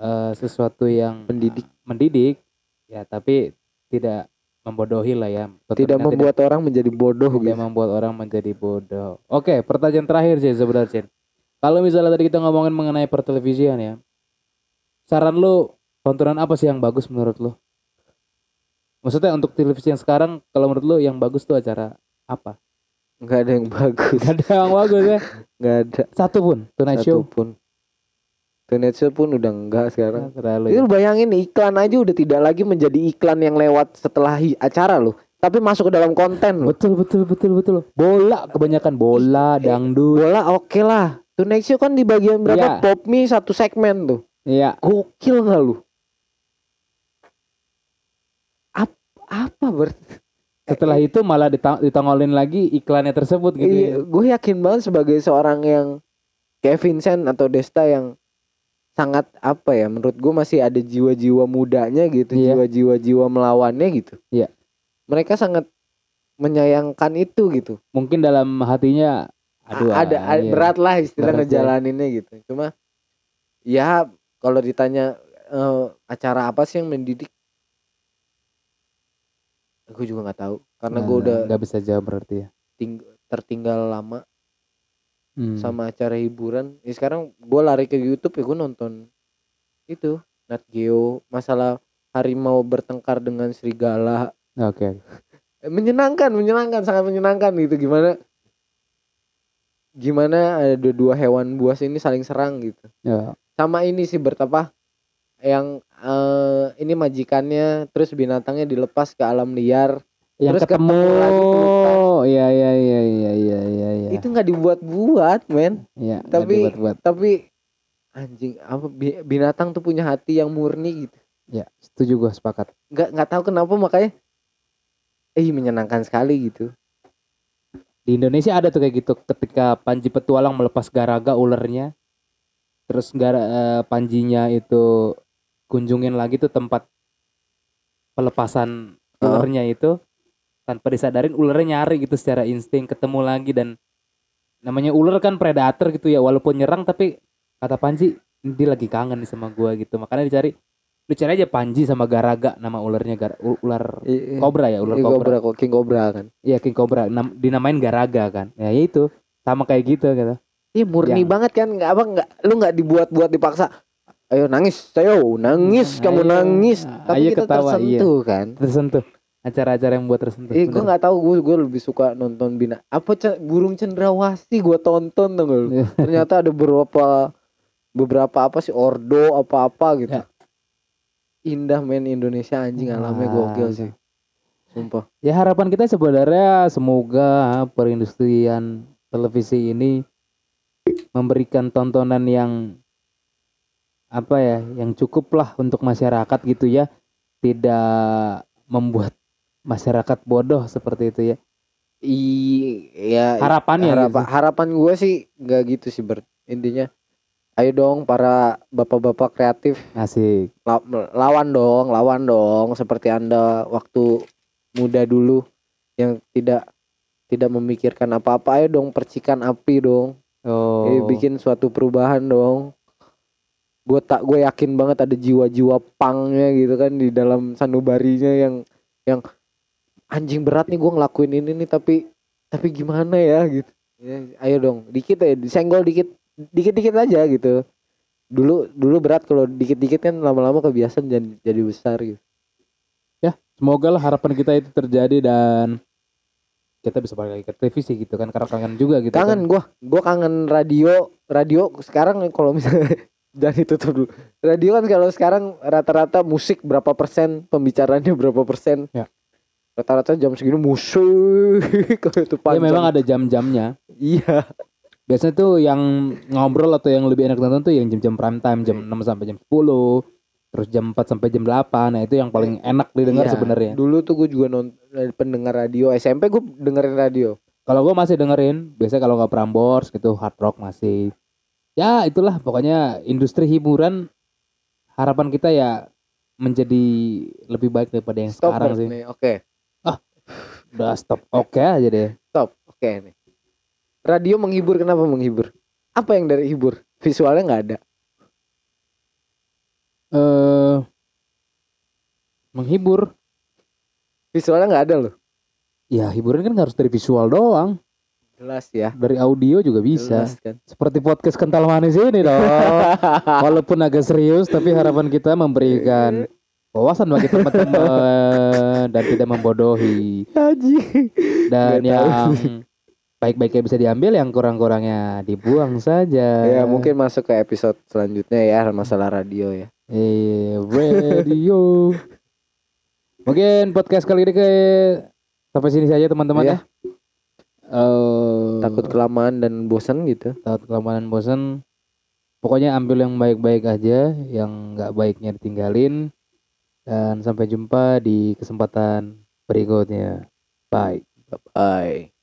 eh, sesuatu yang Mendidik. mendidik ya tapi tidak membodohi lah ya Tidak membuat orang menjadi bodoh tidak, gitu. membuat orang menjadi bodoh oke pertanyaan terakhir sih sebenarnya kalau misalnya tadi kita ngomongin mengenai pertelevisian ya saran lu tontonan apa sih yang bagus menurut lu maksudnya untuk televisi yang sekarang kalau menurut lu yang bagus tuh acara apa Nggak ada yang bagus. Gak ada yang bagus ya. Nggak ada. Satu pun. Tonight Satu Show. pun. Tonight Show pun udah enggak sekarang. Nah, terlalu Itu ya. lu bayangin iklan aja udah tidak lagi menjadi iklan yang lewat setelah acara loh. Tapi masuk ke dalam konten loh. Betul betul betul betul. Bola kebanyakan bola, dangdut. Bola oke lah. Tonight Show kan di bagian berapa pop mie satu segmen tuh. Iya. Gokil nggak lu? Apa ber Setelah itu malah ditongolin lagi iklannya tersebut gitu. Iya, ya. gue yakin banget sebagai seorang yang kayak Vincent atau Desta yang sangat apa ya menurut gue masih ada jiwa-jiwa mudanya gitu Iya. jiwa-jiwa jiwa melawannya gitu Iya. mereka sangat menyayangkan itu gitu Mungkin dalam hatinya aduh ada ah, iya. berat lah istilah Berat ya. ngejalaninnya gitu cuma ya kalau ditanya eh, acara apa sih yang mendidik gue juga nggak tahu karena gue Nah, udah nggak bisa jawab berarti ya. ting- tertinggal lama Hmm. sama acara hiburan. Ya sekarang gue lari ke YouTube ya gue nonton itu Nat Geo masalah harimau bertengkar dengan serigala. Oke. Eh, menyenangkan, menyenangkan, sangat menyenangkan gitu gimana gimana ada dua, dua hewan buas ini saling serang gitu. Ya. Sama ini sih bertapa yang eh, ini majikannya terus binatangnya dilepas ke alam liar. Yang Terus ketemu. ketemu lagi. Iya iya iya iya iya iya iya. Itu nggak dibuat-buat, men. Nggak tapi- dibuat-buat. Tapi anjing apa bi- binatang tuh punya hati yang murni gitu. Ya, setuju gua sepakat. nggak nggak tahu kenapa makanya eh menyenangkan sekali gitu Di Indonesia ada tuh kayak gitu ketika Panji Petualang melepas garaga ulernya. Terus gara eh, Panjinya itu kunjungin lagi tuh tempat pelepasan ulernya itu tanpa disadarin ulernya nyari gitu secara insting ketemu lagi dan namanya ular kan predator gitu ya walaupun nyerang tapi kata Panji dia lagi kangen nih sama gua gitu. Makanya dicari dicari aja Panji sama Garaga nama ularnya gar, ular kobra ya ular Iya, kobra. kobra king kobra kan? Iya King Cobra Nam- dinamain Garaga kan. Ya itu. Sama kayak gitu gitu. iya murni Yang- banget kan? Nggak apa nggak lu nggak dibuat-buat dipaksa ayo nangis ayo nangis kamu Ayo, nangis tapi ayo kita ketawa, iya. tersentuh kan Tersentuh. Acara-acara yang buat tersentuh. Eh, gue nggak tahu gue gue lebih suka nonton bina apa ce- burung cendrawasih gue tonton tuh. Iya. ternyata ada beberapa beberapa apa sih ordo apa apa gitu Ya. indah men Indonesia anjing alamnya gokil Nah, sih sumpah Ya harapan kita sebenarnya semoga perindustrian televisi ini memberikan tontonan yang apa ya, yang cukup lah untuk masyarakat gitu ya. Tidak membuat masyarakat bodoh seperti itu ya. I ya Harapannya harapan gitu. harapan gue sih nggak gitu sih Bert intinya ayo dong para bapak-bapak kreatif Asik. la- lawan dong lawan dong seperti anda waktu muda dulu yang tidak tidak memikirkan apa-apa ayo dong percikan api dong Oh. Bikin suatu perubahan dong gue tak gue yakin banget ada jiwa-jiwa pangnya gitu kan di dalam sanubarinya yang yang anjing berat nih gue ngelakuin ini nih tapi tapi gimana ya? Gitu. Ya, ayo dong dikit ya disenggol dikit dikit dikit aja gitu. Dulu dulu berat kalau dikit dikit kan lama-lama kebiasaan jadi jadi besar gitu. Semoga lah harapan kita itu terjadi dan kita bisa balik lagi ke televisi gitu kan karena kangen juga gitu kangen kan. gue gue kangen radio radio sekarang kalau misalnya jangan ditutup dulu radio kan kalau sekarang rata-rata musik berapa persen pembicaraannya berapa persen Ya. rata-rata jam segini musik kalau itu Ya panjang memang ada jam-jamnya. iya Biasanya tuh yang ngobrol atau yang lebih enak nonton tuh yang jam-jam prime time jam 6 sampai jam 10. Terus jam 4 sampai jam 8. Nah, itu yang paling enak didengar Iya. sebenarnya. dulu tuh gue juga nonton pendengar radio SMP gue dengerin radio Kalau gua masih dengerin, biasanya kalau nggak Prambors gitu, hard rock masih. Ya, itulah pokoknya industri hiburan harapan kita ya menjadi lebih baik daripada yang stop sekarang sih. oke Udah stop. Oke aja deh. stop oke nih radio menghibur kenapa menghibur apa yang dari hibur visualnya nggak ada Eh menghibur. visualnya nggak ada loh Ya, hiburan kan harus dari visual doang. Jelas ya Dari audio juga bisa. jelas kan Seperti podcast kental manis ini dong. Walaupun agak serius tapi harapan kita memberikan wawasan bagi teman-teman dan tidak membodohi. Haji. Dan tahu yang baik-baiknya bisa diambil, yang kurang-kurangnya dibuang saja. Ya mungkin masuk ke episode selanjutnya ya masalah radio ya. Eh, radio. Mungkin podcast kali ini ke sampai sini saja teman-teman Iya. ya. Eh, Takut kelamaan dan bosan gitu. takut kelamaan bosan. Pokoknya ambil yang baik-baik aja, yang nggak baiknya ditinggalin. Dan sampai jumpa di kesempatan berikutnya. Bye. Bye.